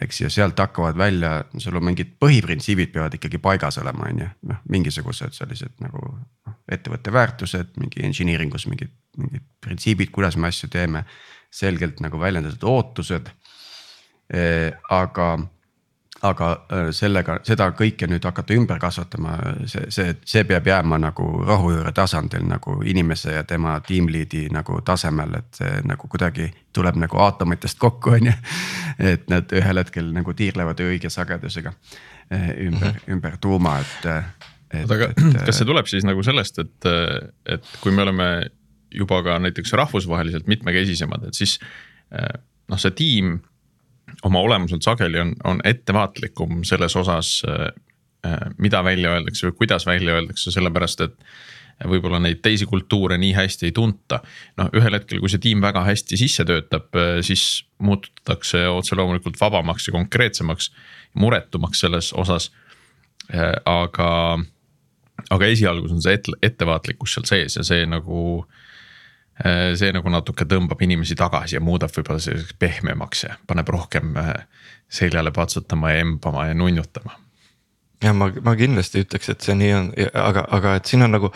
eks ja sealt hakkavad välja, sul on mingid põhiprintsiibid peavad ikkagi paigas olema, on ju, noh mingisugused sellised nagu noh, ettevõtte väärtused, mingi engineering us mingid, mingid printsiibid, kuidas me asju teeme. selgelt nagu väljendatud ootused. aga, aga äh, sellega, seda kõike nüüd hakata ümber kasvatama, see, see, see peab jääma nagu rohujuure tasandil nagu inimese ja tema tiimliidi nagu tasemel, et see nagu kuidagi tuleb nagu aatomitest kokku, on ju. et nad ühel hetkel nagu tiirlevad õige sagedusega eh, ümber mm, -hmm. ümber tuuma, et. oota, aga kas see tuleb siis nagu sellest, et, et kui me oleme juba ka näiteks rahvusvaheliselt mitmekesisemad, et siis noh, see tiim oma olemuselt sageli on, on ettevaatlikum selles osas, mida välja öeldakse või kuidas välja öeldakse, sellepärast et võib-olla neid teisi kultuure nii hästi ei tunta. noh, ühel hetkel, kui see tiim väga hästi sisse töötab, siis muututakse otse loomulikult vabamaks ja konkreetsemaks, muretumaks selles osas. aga, aga esialgus on see ette, ettevaatlikkus seal sees ja see nagu see nagu natuke tõmbab inimesi tagasi ja muudab võib-olla selliseks pehmemaks ja paneb rohkem seljale patsutama ja embama ja nunnutama ja ma, ma kindlasti ütleks, et see nii on, aga, aga et siin on nagu,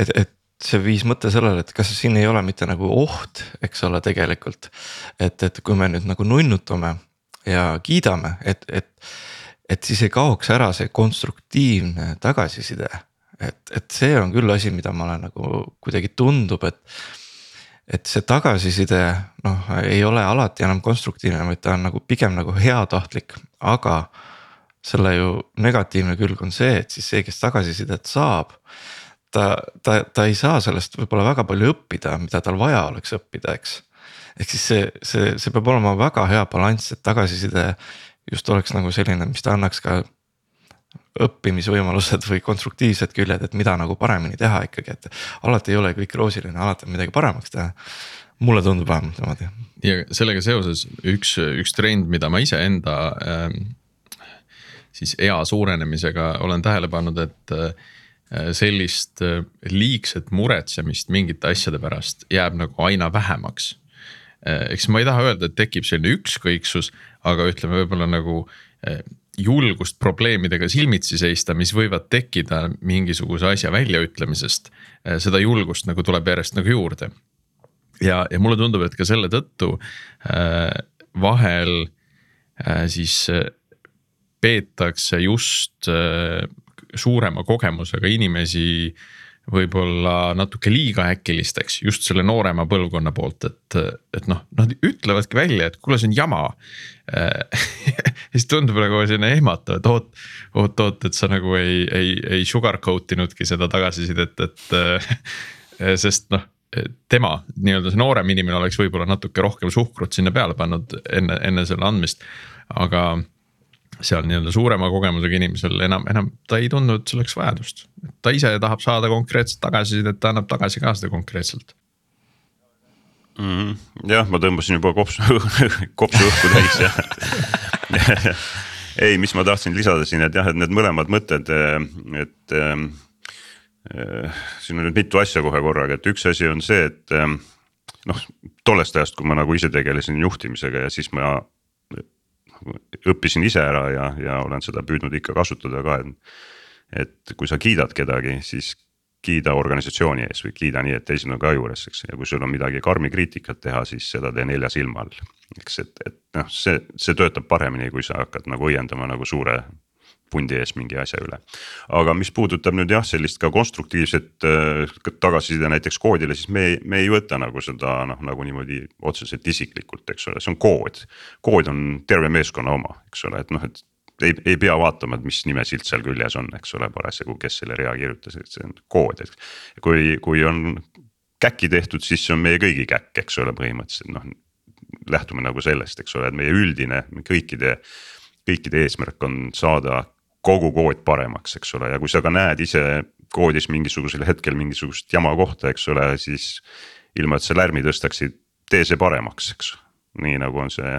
et, et see viis mõte sellele, et kas siin ei ole mitte nagu oht, eks ole, tegelikult. et, et kui me nüüd nagu nunnutame ja kiidame, et, et, et siis ei kaoks ära see konstruktiivne tagasiside. et, et see on küll asi, mida ma olen nagu kuidagi tundub, et et see tagasiside noh, ei ole alati enam konstruktiivne, vaid ta on nagu pigem nagu heatahtlik, aga selle ju negatiivne külg on see, et siis see, kes tagasisidet saab. ta, ta, ta ei saa sellest võib-olla väga palju õppida, mida tal vaja oleks õppida, eks. ehk siis see, see, see peab olema väga hea balanss, et tagasiside just oleks nagu selline, mis ta annaks ka õppimisvõimalused või konstruktiivsed küljed, et mida nagu paremini teha ikkagi, et alati ei ole kõik roosiline, alati on midagi paremaks teha. mulle tundub vähemalt niimoodi. ja sellega seoses üks, üks trend, mida ma iseenda ähm, siis ea suurenemisega olen tähele pannud, et äh, sellist äh, liigset muretsemist mingite asjade pärast jääb nagu aina vähemaks. eks ma ei taha öelda, et tekib selline ükskõiksus, aga ütleme võib-olla nagu äh, julgust probleemidega silmitsi seista, mis võivad tekkida mingisuguse asja väljaütlemisest. seda julgust nagu tuleb järjest nagu juurde ja, ja mulle tundub, et ka selle tõttu äh, vahel äh, siis äh, peetakse just äh, suurema kogemusega inimesi võib-olla natuke liiga äkilisteks just selle noorema põlvkonna poolt, et, et noh, nad ütlevadki välja, et kuule, see on jama siis tundub nagu selline ehmatav, et oot, oot, oot, et sa nagu ei, ei, ei sugarcoat inudki seda tagasisidet, et äh, sest noh tema nii-öelda see noorem inimene oleks võib-olla natuke rohkem suhkrut sinna peale pannud enne, enne selle andmist. aga seal nii-öelda suurema kogemusega inimesel enam, enam ta ei tundnud selleks vajadust. ta ise tahab saada konkreetset tagasisidet, ta annab tagasi ka seda konkreetselt. mm. -hmm. jah, ma tõmbasin juba kopsu, kopsu õhku täis ja ei, mis ma tahtsin lisada siin, et jah, et need mõlemad mõtted, et äh, siin on nüüd mitu asja kohe korraga, et üks asi on see, et äh, noh, tollest ajast, kui ma nagu ise tegelesin juhtimisega ja siis ma õppisin ise ära ja, ja olen seda püüdnud ikka kasutada ka, et. et kui sa kiidad kedagi, siis kiida organisatsiooni ees või kiida nii, et teised on ka juures, eks ja kui sul on midagi karmi kriitikat teha, siis seda tee nelja silma all. eks, et, et noh, see, see töötab paremini, kui sa hakkad nagu õiendama nagu suure pundi ees mingi asja üle. aga mis puudutab nüüd jah, sellist ka konstruktiivset äh, tagasiside näiteks koodile, siis me, me ei võta nagu seda noh, nagu niimoodi otseselt isiklikult, eks ole, see on kood. kood on terve meeskonna oma, eks ole, et noh, et ei, ei pea vaatama, et mis nimesilt seal küljes on, eks ole, parasjagu, kes selle rea kirjutas, et see on kood, eks. kui, kui on käkki tehtud, siis see on meie kõigi käkk, eks ole, põhimõtteliselt noh lähtume nagu sellest, eks ole, et meie üldine kõikide, kõikide eesmärk on saada kogu kood paremaks, eks ole, ja kui sa ka näed ise koodis mingisugusel hetkel mingisugust jama kohta, eks ole, siis ilma, et sa lärmi tõstaksid, tee see paremaks, eks, nii nagu on see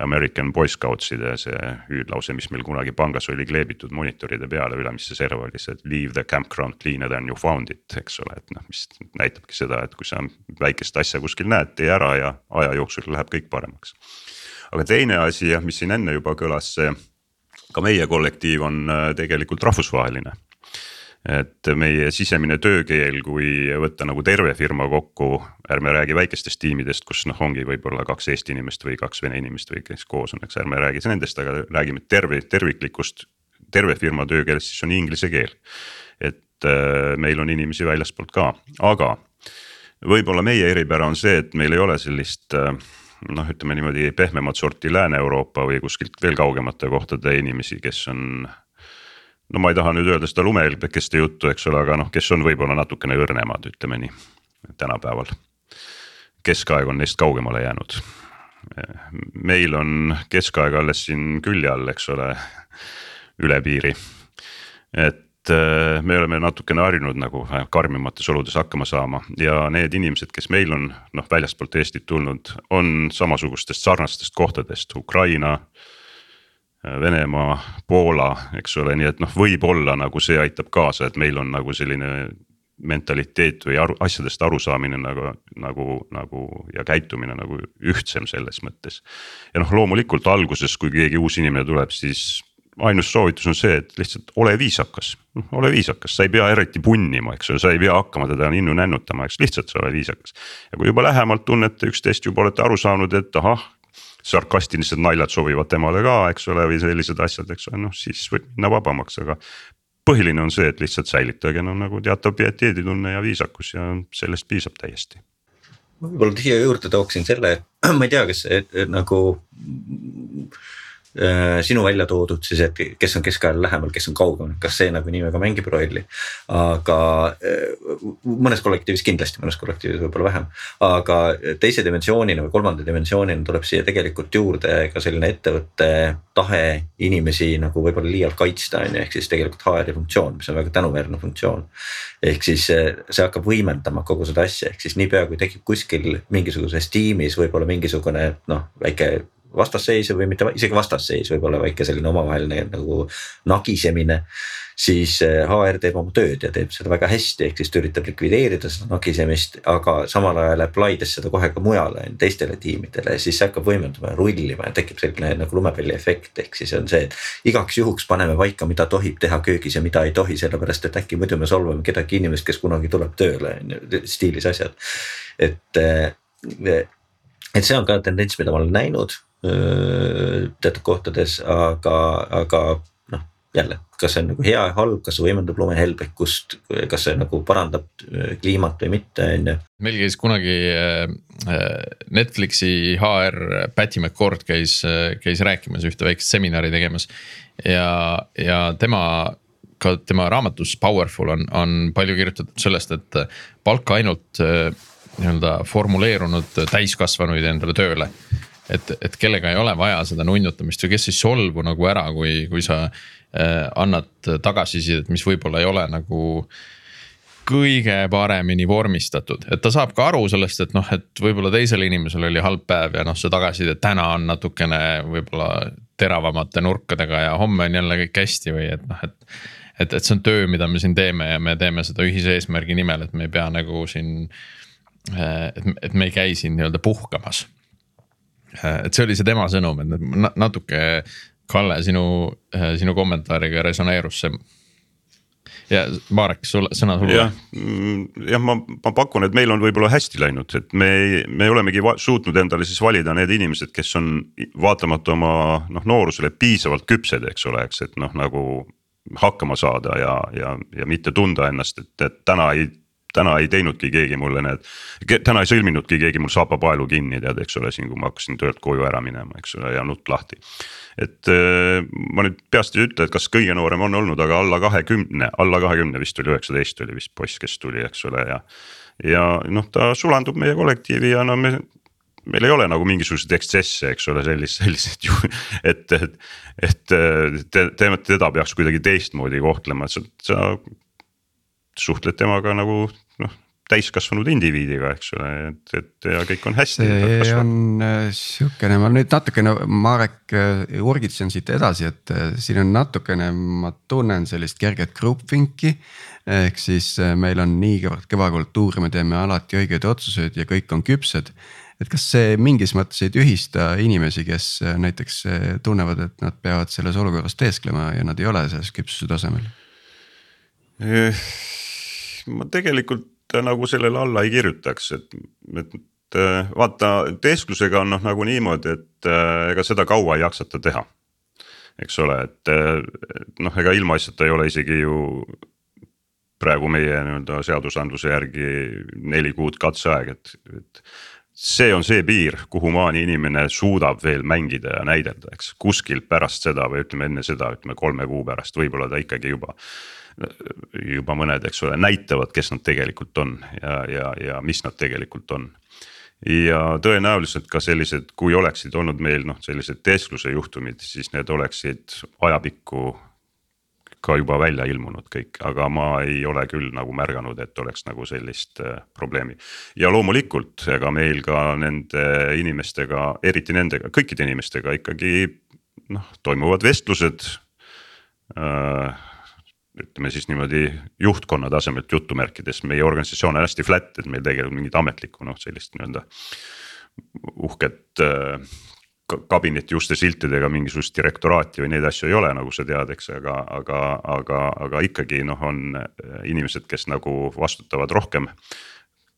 American Boy Scoutside see hüüdlause, mis meil kunagi pangas oli kleebitud monitoride peale ülemisse serva oli see, leave the campground cleaner than you found it, eks ole, et noh, mis näitabki seda, et kui sa väikest asja kuskil näed, tee ära ja aja jooksul läheb kõik paremaks. aga teine asi jah, mis siin enne juba kõlas, see ka meie kollektiiv on äh, tegelikult rahvusvaheline et meie sisemine töökeel, kui võtta nagu terve firma kokku, ärme räägi väikestest tiimidest, kus noh, ongi võib-olla kaks Eesti inimest või kaks Vene inimest või kes koos on, eks ärme räägi nendest, aga räägime terve, terviklikust. terve firma töökeelest, siis on inglise keel. et äh, meil on inimesi väljaspoolt ka, aga võib-olla meie eripära on see, et meil ei ole sellist äh, noh, ütleme niimoodi pehmemat sorti Lääne-Euroopa või kuskilt veel kaugemate kohtade inimesi, kes on no ma ei taha nüüd öelda seda lumehelbekeste juttu, eks ole, aga noh, kes on võib-olla natukene õrnemad, ütleme nii, tänapäeval. keskaeg on neist kaugemale jäänud. meil on keskaeg alles siin külje all, eks ole, üle piiri. et me oleme natukene harjunud nagu karmimates oludes hakkama saama ja need inimesed, kes meil on noh, väljastpoolt Eestit tulnud, on samasugustest sarnastest kohtadest, Ukraina Venemaa, Poola, eks ole, nii et noh, võib-olla nagu see aitab kaasa, et meil on nagu selline mentaliteet või aru, asjadest arusaamine nagu, nagu, nagu ja käitumine nagu ühtsem selles mõttes. ja noh, loomulikult alguses, kui keegi uus inimene tuleb, siis ainus soovitus on see, et lihtsalt ole viisakas, noh ole viisakas, sa ei pea eriti punnima, eks ole, sa ei pea hakkama teda ninnu nännutama, eks lihtsalt sa ole viisakas. ja kui juba lähemalt tunnete üksteist, juba olete aru saanud, et ahah sarkastilised naljad sobivad temale ka, eks ole, või sellised asjad, eks ole, noh siis võib minna vabamaks, aga. põhiline on see, et lihtsalt säilitage no nagu teatav pieteeditunne ja viisakus ja sellest piisab täiesti. ma võib-olla siia juurde tooksin selle, et ma ei tea, kas see nagu Äh, sinu välja toodud siis, et kes on keskajale lähemal, kes on kaugemal, kas see nagu nii väga mängib rolli. aga äh, mõnes kollektiivis kindlasti, mõnes kollektiivis võib-olla vähem. aga teise dimensioonina või kolmanda dimensioonina tuleb siia tegelikult juurde ka selline ettevõtte tahe inimesi nagu võib-olla liialt kaitsta on ju, ehk siis tegelikult HR-i funktsioon, mis on väga tänuväärne funktsioon. ehk siis äh, see hakkab võimendama kogu seda asja, ehk siis niipea kui tekib kuskil mingisuguses tiimis võib-olla mingisugune noh, väike vastasseisu või mitte isegi vastasseis, võib-olla väike selline omavaheline nagu nagisemine. siis HR eh, teeb oma tööd ja teeb seda väga hästi, ehk siis ta üritab likvideerida seda nagisemist, aga samal ajal apply des seda kohe ka mujale teistele tiimidele siis see hakkab võimenduma ja rullima ja tekib selline nagu lumepalli efekt, ehk siis on see, et igaks juhuks paneme paika, mida tohib teha köögis ja mida ei tohi, sellepärast et äkki muidu me solvame kedagi inimest, kes kunagi tuleb tööle on ju, stiilis asjad. et eh, et see on ka tendents, mida ma olen näinud teatud kohtades, aga, aga noh, jälle, kas see on nagu hea ja halb, kas see võimendab lumehelbekust, kas see nagu parandab kliimat või mitte, on ju. meil käis kunagi Netflixi HR Patty McCord käis, käis rääkimas ühte väikest seminari tegemas. ja, ja tema ka tema raamatus Powerful on, on palju kirjutatud sellest, et palka ainult nii-öelda formuleerunud täiskasvanuid endale tööle et, et kellega ei ole vaja seda nunnutamist või kes ei solvu nagu ära, kui, kui sa äh, annad tagasisidet, mis võib-olla ei ole nagu kõige paremini vormistatud, et ta saab ka aru sellest, et noh, et võib-olla teisel inimesel oli halb päev ja noh, see tagasiside täna on natukene võib-olla teravamate nurkadega ja homme on jälle kõik hästi või et noh, et. et, et see on töö, mida me siin teeme ja me teeme seda ühise eesmärgi nimel, et me ei pea nagu siin. Äh, et, et me ei käi siin nii-öelda puhkamas Äh, et see oli see tema sõnum, et natuke Kalle, sinu, äh, sinu kommentaariga resoneerus see ja Marek, sulle, sõna sulle. jah, mm, jah, ma, ma pakun, et meil on võib-olla hästi läinud, et me, me olemegi suutnud endale siis valida need inimesed, kes on vaatamata oma noh, noorusele piisavalt küpsed, eks ole, eks, et noh, nagu hakkama saada ja, ja, ja mitte tunda ennast, et, et täna ei täna ei teinudki keegi mulle need, täna ei sõlminudki keegi mul saapapaelu kinni, tead, eks ole, siin kui ma hakkasin töölt koju ära minema, eks ole, ja nutt lahti. et äh, ma nüüd peast ei ütle, et kas kõige noorem on olnud, aga alla kahekümne, alla kahekümne vist oli üheksateist oli vist poiss, kes tuli, eks ole, ja. ja noh, ta sulandub meie kollektiivi ja no me meil ei ole nagu mingisuguseid ekstsesse, eks ole, sellist, selliseid ju, et, et, et te, te, teda peaks kuidagi teistmoodi kohtlema, et sa, sa suhtled temaga nagu noh täiskasvanud indiviidiga, eks ole, et, et ja kõik on hästi. see on äh, sihukene, ma nüüd natukene Marek äh, urgitsen siit edasi, et äh, siin on natukene, ma tunnen sellist kerget groupthink'i. ehk siis meil on niivõrd kõva kultuur, me teeme alati õigeid otsuseid ja kõik on küpsed. et kas see mingis mõttes ei tühista inimesi, kes näiteks tunnevad, et nad peavad selles olukorras teesklema ja nad ei ole selles küpsuse tasemel? Ma tegelikult nagu sellele alla ei kirjutaks, et, et vaata teesklusega on noh nagu niimoodi, et äh, ega seda kaua ei jaksata teha. eks ole, et noh, ega ilmaasjata ei ole isegi ju praegu meie nii-öelda seadusandluse järgi neli kuud katseaeg, et, et see on see piir, kuhumaani inimene suudab veel mängida ja näidelda, eks kuskilt pärast seda või ütleme enne seda, ütleme kolme kuu pärast, võib-olla ta ikkagi juba juba mõned, eks ole, näitavad, kes nad tegelikult on ja, ja, ja mis nad tegelikult on. ja tõenäoliselt ka sellised, kui oleksid olnud meil noh, sellised teeskluse juhtumid, siis need oleksid ajapikku ka juba välja ilmunud kõik, aga ma ei ole küll nagu märganud, et oleks nagu sellist äh, probleemi. ja loomulikult, ega meil ka nende inimestega, eriti nendega, kõikide inimestega ikkagi noh, toimuvad vestlused äh, ütleme siis niimoodi juhtkonna tasemelt jutumärkides, meie organisatsioon on hästi flat, et meil tegelikult mingit ametlikku noh, sellist nii-öelda uhket äh, kabineti uste siltidega mingisugust direktoraati või neid asju ei ole, nagu sa tead, eks, aga, aga, aga, aga ikkagi noh, on inimesed, kes nagu vastutavad rohkem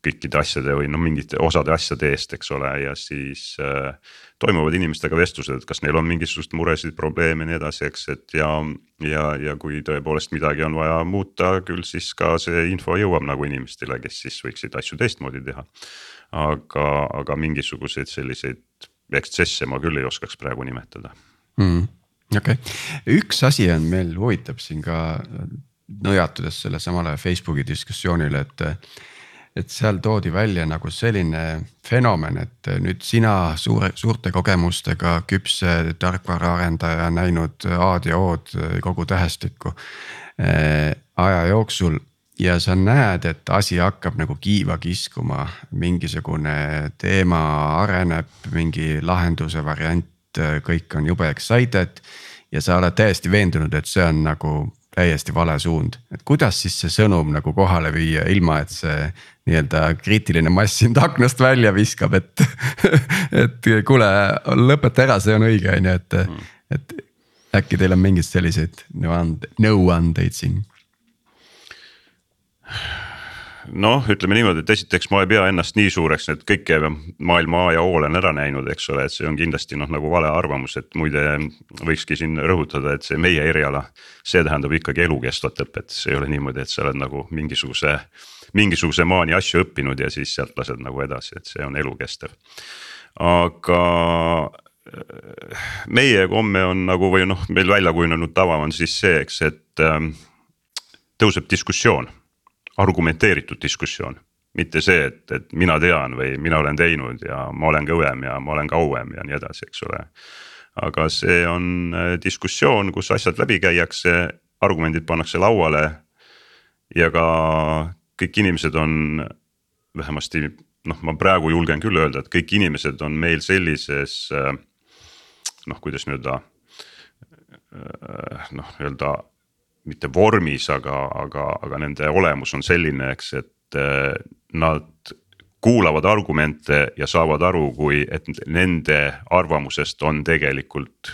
kõikide asjade või noh, mingite osade asjade eest, eks ole, ja siis äh, toimuvad inimestega vestlused, et kas neil on mingisuguseid muresid, probleeme ja nii edasi, eks, et ja. ja, ja kui tõepoolest midagi on vaja muuta, küll siis ka see info jõuab nagu inimestele, kes siis võiksid asju teistmoodi teha. aga, aga mingisuguseid selliseid ekstsesse ma küll ei oskaks praegu nimetada mm,. okei okay., üks asi on meil huvitab siin ka nõjatudes selle samale Facebooki diskussioonile, et et seal toodi välja nagu selline fenomen, et nüüd sina suure, suurte kogemustega küpse tarkvaraarendaja näinud A-d ja O-d kogu tähestikku äh, aja jooksul. ja sa näed, et asi hakkab nagu kiiva kiskuma, mingisugune teema areneb, mingi lahenduse variant, kõik on jube excited. ja sa oled täiesti veendunud, et see on nagu täiesti vale suund, et kuidas siis see sõnum nagu kohale viia, ilma et see nii-öelda kriitiline mass sind aknast välja viskab, et et kuule, lõpeta ära, see on õige, on ju, et, et äkki teil on mingeid selliseid nõuandeid, nõuandeid siin? Noh, ütleme niimoodi, et esiteks ma ei pea ennast nii suureks, et kõike maailma A ja O olen ära näinud, eks ole, et see on kindlasti noh, nagu vale arvamus, et muide võikski siin rõhutada, et see meie eriala. see tähendab ikkagi elukestvat õpet, see ei ole niimoodi, et sa oled nagu mingisuguse, mingisuguse maani asju õppinud ja siis sealt lased nagu edasi, et see on elukestev. aga äh, meie komme on nagu või noh, meil välja kujunenud tava on siis see, eks, et ähm, tõuseb diskussioon argumenteeritud diskussioon. mitte see, et, et mina tean või mina olen teinud ja ma olen kõvem ja ma olen kauem ja nii edasi, eks ole. aga see on äh, diskussioon, kus asjad läbi käiakse, argumendid pannakse lauale. ja ka kõik inimesed on vähemasti noh, ma praegu julgen küll öelda, et kõik inimesed on meil sellises äh, noh, kuidas nii-öelda äh, noh, öelda mitte vormis, aga, aga, aga nende olemus on selline, eks, et eh, nad kuulavad argumente ja saavad aru, kui, et nende arvamusest on tegelikult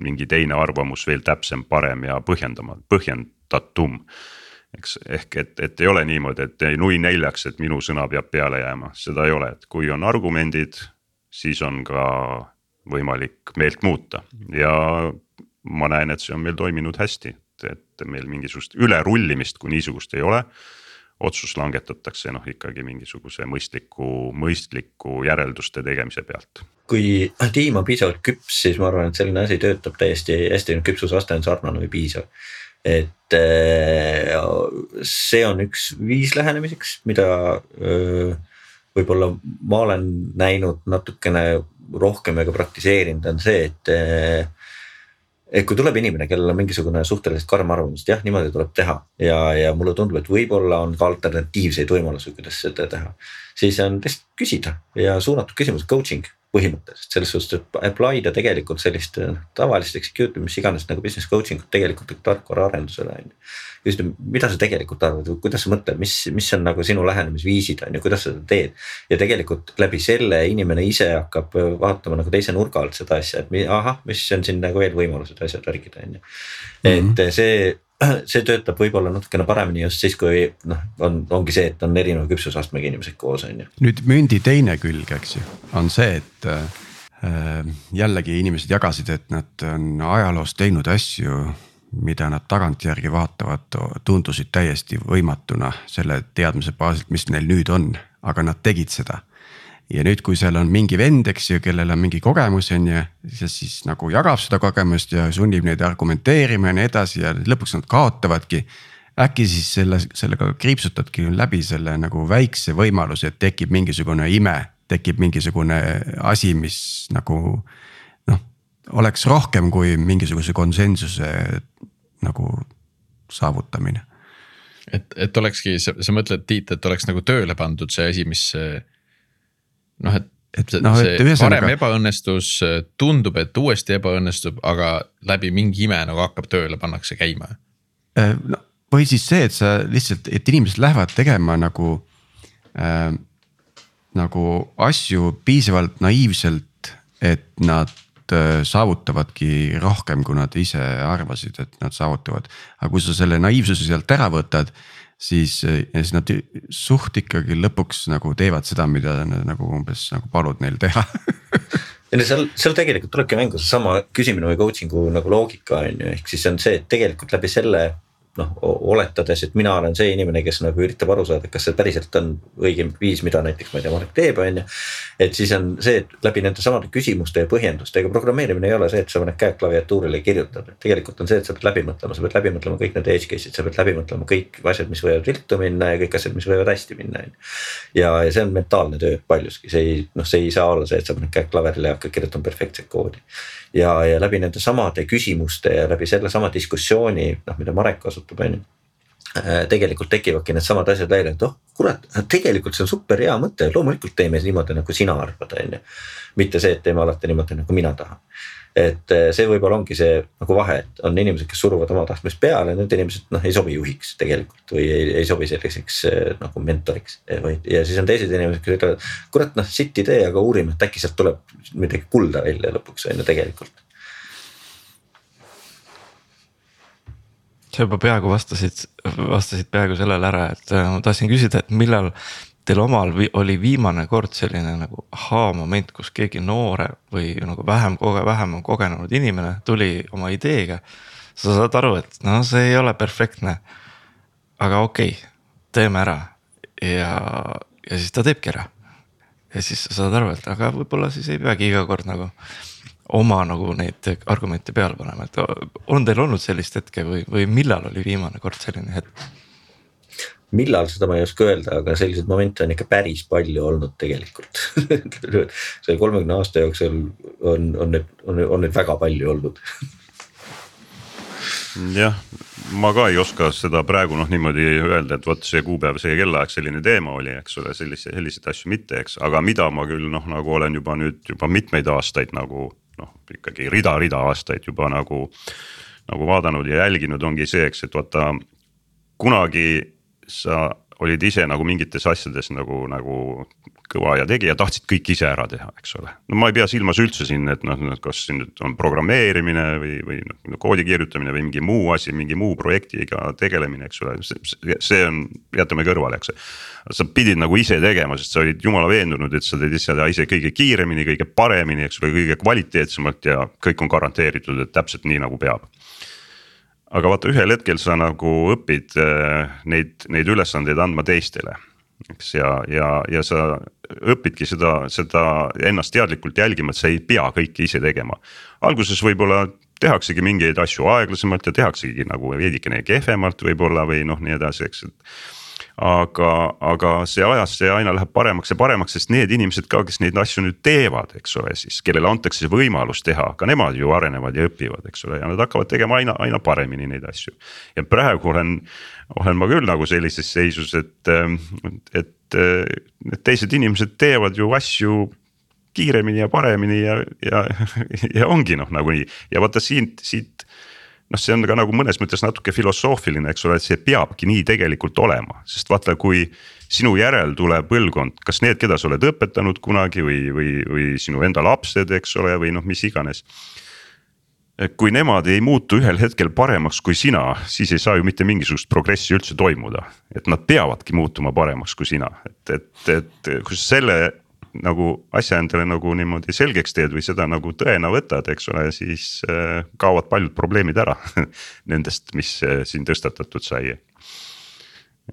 mingi teine arvamus veel täpsem, parem ja põhjendama, põhjendatum. eks ehk et, et ei ole niimoodi, et nui neljaks, et minu sõna peab peale jääma, seda ei ole, et kui on argumendid, siis on ka võimalik meelt muuta. Ja ma näen, et see on meil toiminud hästi et, et meil mingisugust ülerullimist kui niisugust ei ole. otsus langetatakse noh, ikkagi mingisuguse mõistliku, mõistliku järelduste tegemise pealt. kui tiim on piisavalt küps, siis ma arvan, et selline asi töötab täiesti hästi, küpsusaste on sarnane või piisav et äh, see on üks viis lähenemiseks, mida äh, võib-olla ma olen näinud natukene rohkem ja ka praktiseerinud, on see, et äh, et kui tuleb inimene, kellel on mingisugune suhteliselt karm arvamus, et jah, niimoodi tuleb teha ja, ja mulle tundub, et võib-olla on ka alternatiivseid võimalusi, kuidas seda teha. siis on lihtsalt küsida ja suunatud küsimus, coaching põhimõtteliselt selles suhtes, et apply da tegelikult sellist noh, tavalist execute mis iganes nagu business coaching ut tegelikult tarkvaraarendusele on ju. küsida, mida sa tegelikult arvad kuidas sa mõtled, mis, mis on nagu sinu lähenemisviisid on ju, kuidas sa seda teed. ja tegelikult läbi selle inimene ise hakkab vaatama nagu teise nurga alt seda asja, et ahah, mis on siin nagu veel võimalused, asjad, värgid on ju. et mm -hmm. see see töötab võib-olla natukene paremini just siis, kui noh, on, ongi see, et on erineva küpsusastmega inimesed koos, on ju. nüüd mündi teine külg, eks ju, on see, et äh, jällegi inimesed jagasid, et nad on ajaloos teinud asju, mida nad tagantjärgi vaatavad, tundusid täiesti võimatuna selle teadmise baasilt, mis neil nüüd on, aga nad tegid seda ja nüüd, kui seal on mingi vend, eks ju, kellel on mingi kogemus, on ju, siis, siis nagu jagab seda kogemust ja sunnib neid argumenteerima ja nii edasi ja lõpuks nad kaotavadki. äkki siis selle, sellega kriipsutadki läbi selle nagu väikse võimaluse, et tekib mingisugune ime, tekib mingisugune asi, mis nagu noh, oleks rohkem kui mingisuguse konsensuse nagu saavutamine et, et olekski, sa, mõtled, Tiit, et oleks nagu tööle pandud see asi, mis noh, et et see, no, see ühesannaga... varem ebaõnnestus, tundub, et uuesti ebaõnnestub, aga läbi mingi ime nagu hakkab tööle, pannakse käima. Äh, no või siis see, et sa lihtsalt, et inimesed lähevad tegema nagu äh,. nagu asju piisavalt naiivselt, et nad äh, saavutavadki rohkem, kui nad ise arvasid, et nad saavutavad. aga kui sa selle naiivsuse sealt ära võtad siis, siis nad suht ikkagi lõpuks nagu teevad seda, mida nagu umbes nagu palud neil teha. Ja no seal, seal tegelikult tulebki mängu seesama küsimine või coaching'u nagu loogika on ju, ehk siis on see, et tegelikult läbi selle noh, oletades, et mina olen see inimene, kes nagu üritab aru saada, kas see päriselt on õige viis, mida näiteks ma ei tea, Marek teeb, on ju. et siis on see, et läbi nende samade küsimuste ja põhjendustega programmeerimine ei ole see, et sa paned käed klaviatuurile ja kirjutad, et tegelikult on see, et sa pead läbi mõtlema, sa pead läbi mõtlema kõik need edge case'id, sa pead läbi mõtlema kõik asjad, mis võivad viltu minna ja kõik asjad, mis võivad hästi minna, on ju. ja, ja see on mentaalne töö paljuski, see ei, noh, see ei saa olla see, et sa paned käed klaverile ja hakkad kirjutama perfektset koodi ja, ja läbi nende samade küsimuste ja läbi sellesama diskussiooni, noh, mida Marek kasutab, on ju äh, tegelikult tekivadki needsamad asjad välja, et oh kurat, tegelikult see on super hea mõte, loomulikult teeme niimoodi, nagu sina arvad, on ju. mitte see, et teeme alati niimoodi, nagu mina tahan et eh, see võib-olla ongi see nagu vahe, et on inimesed, kes suruvad oma tahtmist peale, need inimesed noh, ei sobi juhiks tegelikult või ei, ei sobi selliseks eh, nagu mentoriks. Eh, või, ja siis on teised inimesed, kes ütlevad, kurat noh, sitt idee, aga uurime, et äkki sealt tuleb midagi kulda välja lõpuks on ju tegelikult. Sa juba peaaegu vastasid, vastasid peaaegu sellele ära, et ma tahtsin küsida, et millal teil omal oli viimane kord selline nagu ahaa-moment, kus keegi noorem või nagu vähem vähem kogenud inimene tuli oma ideega. sa saad aru, et no see ei ole perfektne. aga okei okay,, teeme ära ja, ja siis ta teebki ära. ja siis sa saad aru, et aga võib-olla siis ei peagi iga kord nagu oma nagu neid argumente peale panema, et on teil olnud sellist hetke või, või millal oli viimane kord selline hetk? millal, seda ma ei oska öelda, aga selliseid momente on ikka päris palju olnud tegelikult. Selle kolmekümne aasta jooksul on, on neid, on, on neid väga palju olnud. Jah, ma ka ei oska seda praegu noh, niimoodi öelda, et vot see kuupäev, see kellaaeg, selline teema oli, eks ole, sellise, selliseid asju mitte, eks, aga mida ma küll noh, nagu olen juba nüüd juba mitmeid aastaid nagu noh, ikkagi rida-rida aastaid juba nagu. nagu vaadanud ja jälginud, ongi see, eks, et vaata kunagi sa olid ise nagu mingites asjades nagu, nagu kõva ja tegija, tahtsid kõik ise ära teha, eks ole. no ma ei pea silmas üldse siin, et noh, kas siin nüüd on programmeerimine või, või noh koodi kirjutamine või mingi muu asi, mingi muu projektiga tegelemine, eks ole, see on, jätame kõrvale, eks. sa pidid nagu ise tegema, sest sa olid jumala veendunud, et sa teed seda ise kõige kiiremini, kõige paremini, eks ole, kõige kvaliteetsemalt ja kõik on garanteeritud, et täpselt nii nagu peab aga vaata, ühel hetkel sa nagu õpid äh, neid, neid ülesandeid andma teistele. eks ja, ja, ja sa õpidki seda, seda ennast teadlikult jälgima, et sa ei pea kõike ise tegema. alguses võib-olla tehaksegi mingeid asju aeglasemalt ja tehaksegi nagu veidikene kehvemalt võib-olla või noh, nii edasi, eks, et aga, aga see ajas see aina läheb paremaks ja paremaks, sest need inimesed ka, kes neid asju nüüd teevad, eks ole, siis kellele antakse võimalus teha, ka nemad ju arenevad ja õpivad, eks ole, ja nad hakkavad tegema aina, aina paremini neid asju. ja praegu olen, olen ma küll nagu sellises seisus, et, et need teised inimesed teevad ju asju kiiremini ja paremini ja, ja, ja ongi noh, nagunii ja vaata siit, siit noh, see on ka nagu mõnes mõttes natuke filosoofiline, eks ole, et see peabki nii tegelikult olema, sest vaata, kui sinu järel tuleb põlvkond, kas need, keda sa oled õpetanud kunagi või, või, või sinu enda lapsed, eks ole, või noh, mis iganes. kui nemad ei muutu ühel hetkel paremaks kui sina, siis ei saa ju mitte mingisugust progressi üldse toimuda, et nad peavadki muutuma paremaks kui sina, et, et, et kui sa selle nagu asja endale nagu niimoodi selgeks teed või seda nagu tõena võtad, eks ole, siis äh, kaovad paljud probleemid ära nendest, mis äh, siin tõstatatud sai.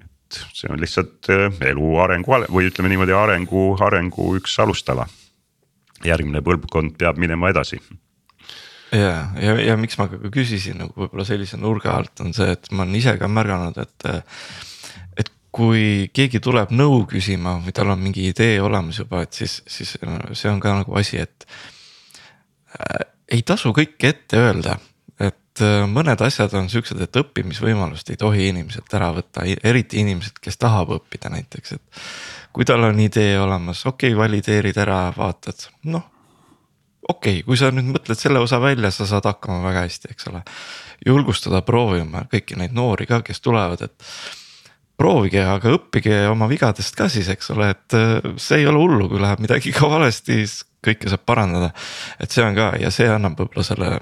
et see on lihtsalt äh, elu arengu või ütleme niimoodi arengu, arengu üks alustala. järgmine põlvkond peab minema edasi ja, ja, ja miks ma ka küsisin nagu võib-olla sellise nurga alt on see, et ma olen ise ka märganud, et kui keegi tuleb nõu küsima või tal on mingi idee olemas juba, et siis, siis see on ka nagu asi, et äh,. ei tasu kõike ette öelda, et äh, mõned asjad on siuksed, et õppimisvõimalust ei tohi inimeselt ära võtta, eriti inimesed, kes tahab õppida näiteks, et. kui tal on idee olemas, okei okay,, valideerid ära, vaatad, noh okei okay,, kui sa nüüd mõtled selle osa välja, sa saad hakkama väga hästi, eks ole. julgustada proovima kõiki neid noori ka, kes tulevad, et proovige, aga õppige oma vigadest ka siis, eks ole, et äh, see ei ole hullu, kui läheb midagi ka valesti, siis kõike saab parandada. et see on ka ja see annab võib-olla selle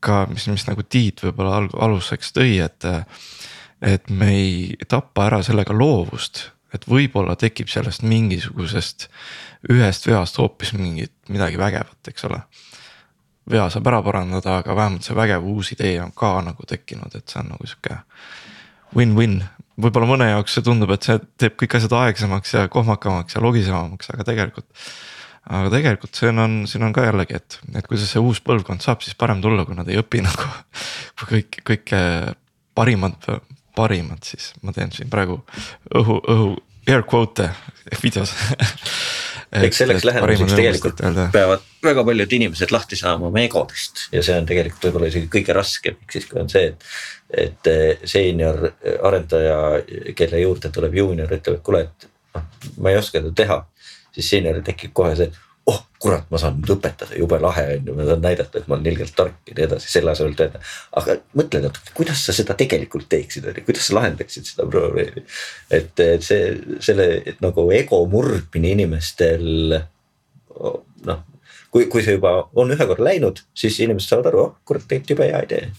ka, mis, mis nagu Tiit võib-olla aluseks tõi, et. et me ei tapa ära sellega loovust, et võib-olla tekib sellest mingisugusest ühest veast hoopis mingit, midagi vägevat, eks ole vea saab ära parandada, aga vähemalt see vägev uus idee on ka nagu tekkinud, et see on nagu sihuke win-win võib-olla mõne jaoks see tundub, et see teeb kõik asjad aeglasemaks ja kohmakamaks ja logisevamaks, aga tegelikult. aga tegelikult see on, siin on ka jällegi, et, et kuidas see uus põlvkond saab siis parem tulla, kui nad ei õpi nagu. kõik, kõike parimad, parimad siis, ma teen siin praegu õhu, õhu air quote'e videos eks selleks lähenemiseks tegelikult peavad väga paljud inimesed lahti saama oma egodest ja see on tegelikult võib-olla isegi kõige raskem, ehk siis kui on see, et. et eh, seenior arendaja, kelle juurde tuleb juunior, ütleb, et kuule, et noh, ma ei oska seda teha. siis seenioril tekib kohe see oh kurat, ma saan nüüd õpetada, jube lahe on ju, ma saan näidata, et ma olen ilgelt tark ja nii edasi, selle asemel töötada. aga mõtle natuke, kuidas sa seda tegelikult teeksid, on ju, kuidas sa lahendaksid seda probleemi. et, et see, selle et nagu ego murdmine inimestel noh, kui, kui see juba on ühe korra läinud, siis inimesed saavad aru, oh kurat, tegelikult jube hea idee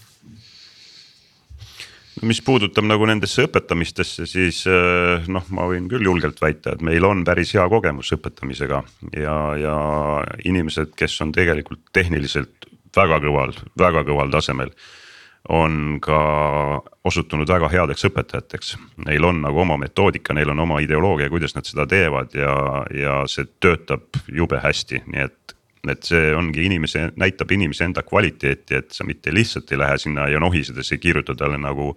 mis puudutab nagu nendesse õpetamistesse, siis eh, noh, ma võin küll julgelt väita, et meil on päris hea kogemus õpetamisega ja, ja inimesed, kes on tegelikult tehniliselt väga kõval, väga kõval tasemel on ka osutunud väga headeks õpetajateks. Neil on nagu oma metoodika, neil on oma ideoloogia, kuidas nad seda teevad ja, ja see töötab jube hästi, nii et et see ongi inimese, näitab inimese enda kvaliteeti, et sa mitte lihtsalt ei lähe sinna ja nohisedes ei kirjuta talle nagu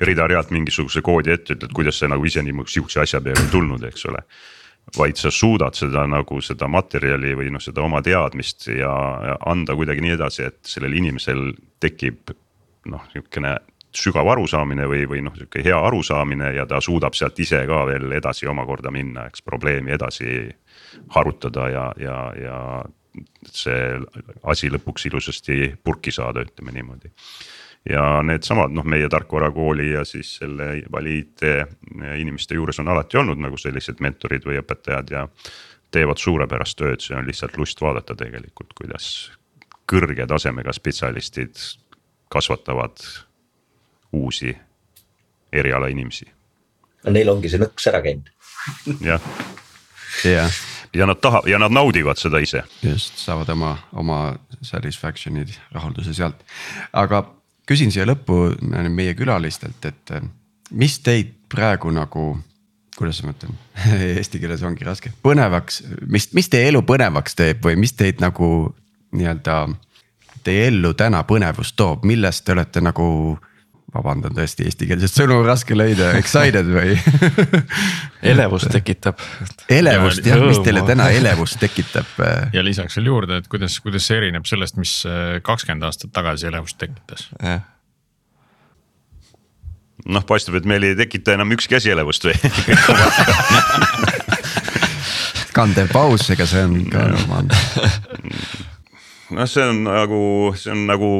rida-realt mingisuguse koodi ette, ütled, kuidas sa nagu ise niisuguse sihukese asja peale tulnud, eks ole. vaid sa suudad seda nagu seda materjali või noh, seda oma teadmist ja, ja anda kuidagi nii edasi, et sellel inimesel tekib noh, niisugune sügav arusaamine või, või noh, sihuke hea arusaamine ja ta suudab sealt ise ka veel edasi omakorda minna, eks probleemi edasi harutada ja, ja, ja see asi lõpuks ilusasti purki saada, ütleme niimoodi. ja needsamad noh, meie tarkvarakooli ja siis selle valiide inimeste juures on alati olnud nagu sellised mentorid või õpetajad ja. teevad suurepärast tööd, see on lihtsalt lust vaadata tegelikult, kuidas kõrge tasemega spetsialistid kasvatavad uusi eriala inimesi. neil ongi see nõks ära käinud. jah. jah ja nad tahavad ja nad naudivad seda ise. just, saavad oma, oma satisfaction'id, rahulduse sealt. aga küsin siia lõppu meie külalistelt, et mis teid praegu nagu, kuidas ma ütlen eesti keeles ongi raske, põnevaks, mis, mis teie elu põnevaks teeb või mis teid nagu nii-öelda. Teie ellu täna põnevust toob, millest te olete nagu vabandan tõesti eestikeelset sõnu raske leida, excited või elevust tekitab. elevust jah, mis teile täna elevust tekitab? ja lisaks veel juurde, et kuidas, kuidas see erineb sellest, mis äh, kakskümmend aastat tagasi elevust tekitas? noh, paistab, et meil ei tekita enam ükski asi elevust või kandev paus, ega see on ka normaalne noh, see on nagu, see on nagu,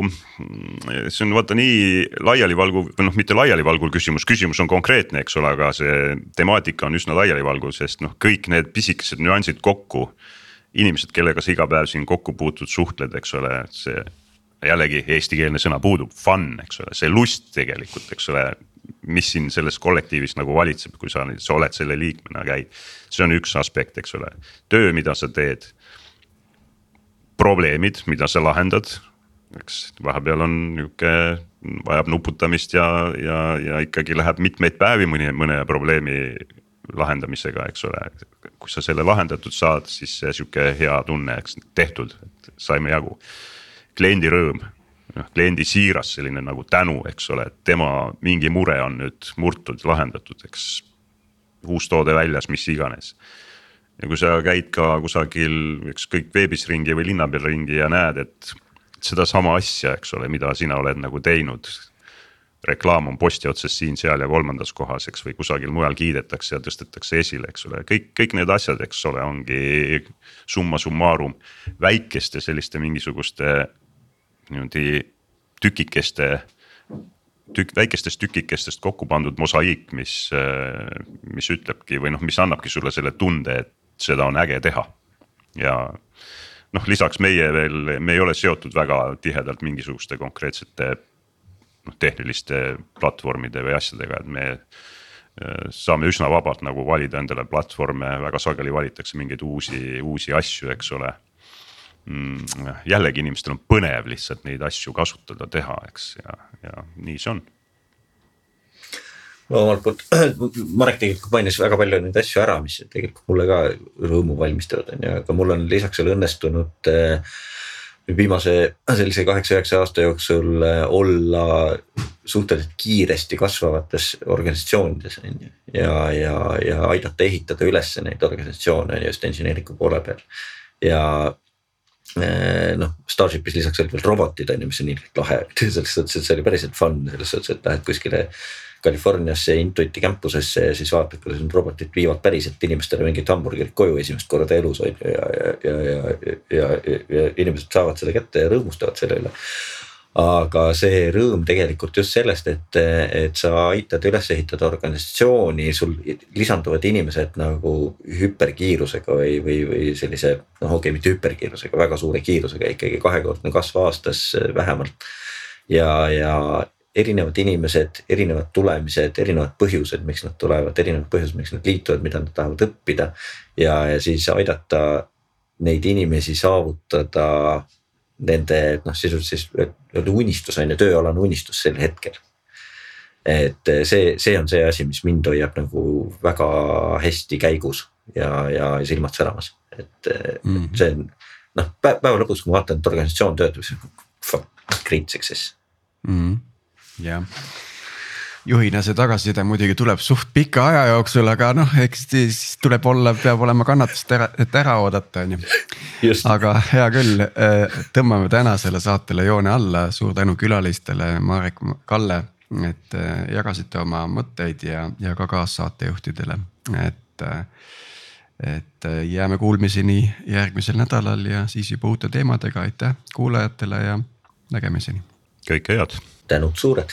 see on vaata nii laialivalguv või noh, mitte laialivalguv küsimus, küsimus on konkreetne, eks ole, aga see temaatika on üsna laialivalguv, sest noh, kõik need pisikesed nüansid kokku. inimesed, kellega sa iga päev siin kokku puutud, suhtled, eks ole, see jällegi eestikeelne sõna puudub, fun, eks ole, see lust tegelikult, eks ole. mis siin selles kollektiivis nagu valitseb, kui sa, sa oled selle liikmena, käid, see on üks aspekt, eks ole, töö, mida sa teed probleemid, mida sa lahendad. eks vahepeal on nihuke, vajab nuputamist ja, ja, ja ikkagi läheb mitmeid päevi mõni, mõne probleemi lahendamisega, eks ole. kui sa selle lahendatud saad, siis see sihuke hea tunne, eks tehtud, saime jagu. kliendi rõõm, noh kliendi siiras selline nagu tänu, eks ole, et tema mingi mure on nüüd murtud, lahendatud, eks. uus toode väljas, mis iganes ja kui sa käid ka kusagil ükskõik veebis ringi või linna peal ringi ja näed, et sedasama asja, eks ole, mida sina oled nagu teinud. reklaam on posti otsas siin-seal ja kolmandas kohas, eks või kusagil mujal kiidetakse ja tõstetakse esile, eks ole, kõik, kõik need asjad, eks ole, ongi summa summarum väikeste selliste mingisuguste niimoodi tükikeste tükk, väikestest tükikestest kokku pandud mosaiik, mis, mis ütlebki või noh, mis annabki sulle selle tunde, et seda on äge teha ja noh, lisaks meie veel, me ei ole seotud väga tihedalt mingisuguste konkreetsete noh, tehniliste platvormide või asjadega, et me äh, saame üsna vabalt nagu valida endale platvorme, väga sageli valitakse mingeid uusi, uusi asju, eks ole mm,. jällegi inimestel on põnev lihtsalt neid asju kasutada, teha, eks ja, ja nii see on no omalt poolt, Marek tegelikult mainis väga palju neid asju ära, mis tegelikult mulle ka rõõmu valmistavad, on ju, aga mul on lisaks veel õnnestunud äh, viimase sellise kaheksa-üheksa aasta jooksul äh, olla suhteliselt kiiresti kasvavates organisatsioonides on ju. ja, ja, ja aidata ehitada üles neid organisatsioone just inseneeriku poole peal ja äh, noh, Starshipis lisaks olid veel robotid on ju, mis on nii lahe, selles suhtes, et see oli päriselt fun selles suhtes, et lähed kuskile Californiasse Intuiti campusesse ja siis vaatad, kuidas need robotid viivad päriselt inimestele mingit hamburgerit koju esimest korda elus on ju ja, ja, ja, ja, ja, ja, ja inimesed saavad selle kätte ja rõõmustavad selle üle aga see rõõm tegelikult just sellest, et, et sa aitad üles ehitada organisatsiooni, sul lisanduvad inimesed nagu hüperkiirusega või, või, või sellise noh, okei okay,, mitte hüperkiirusega, väga suure kiirusega ikkagi kahekordne kasv aastas vähemalt. ja, ja, erinevad inimesed, erinevad tulemised, erinevad põhjused, miks nad tulevad, erinevad põhjused, miks nad liituvad, mida nad tahavad õppida. ja, ja siis aidata neid inimesi saavutada nende noh, sisuliselt siis unistus on ju, tööalane unistus sel hetkel. et see, see on see asi, mis mind hoiab nagu väga hästi käigus ja, ja silmad säramas, et mm -hmm. see on noh, päeva lõpus, kui ma vaatan, et organisatsioon töötab, siis fuck great success mm. -hmm jah juhina see tagasiside muidugi tuleb suht pika aja jooksul, aga noh, eks siis tuleb olla, peab olema kannatust ära, et ära oodata, on ju. aga hea küll, äh, tõmbame tänasele saatele joone alla, suur tänu külalistele, Marek, Kalle, et äh, jagasite oma mõtteid ja, ja ka kaassaatejuhtidele, et. Äh, et jääme kuulmiseni järgmisel nädalal ja siis juba uute teemadega, aitäh kuulajatele ja nägemiseni. kõike head tänud suured.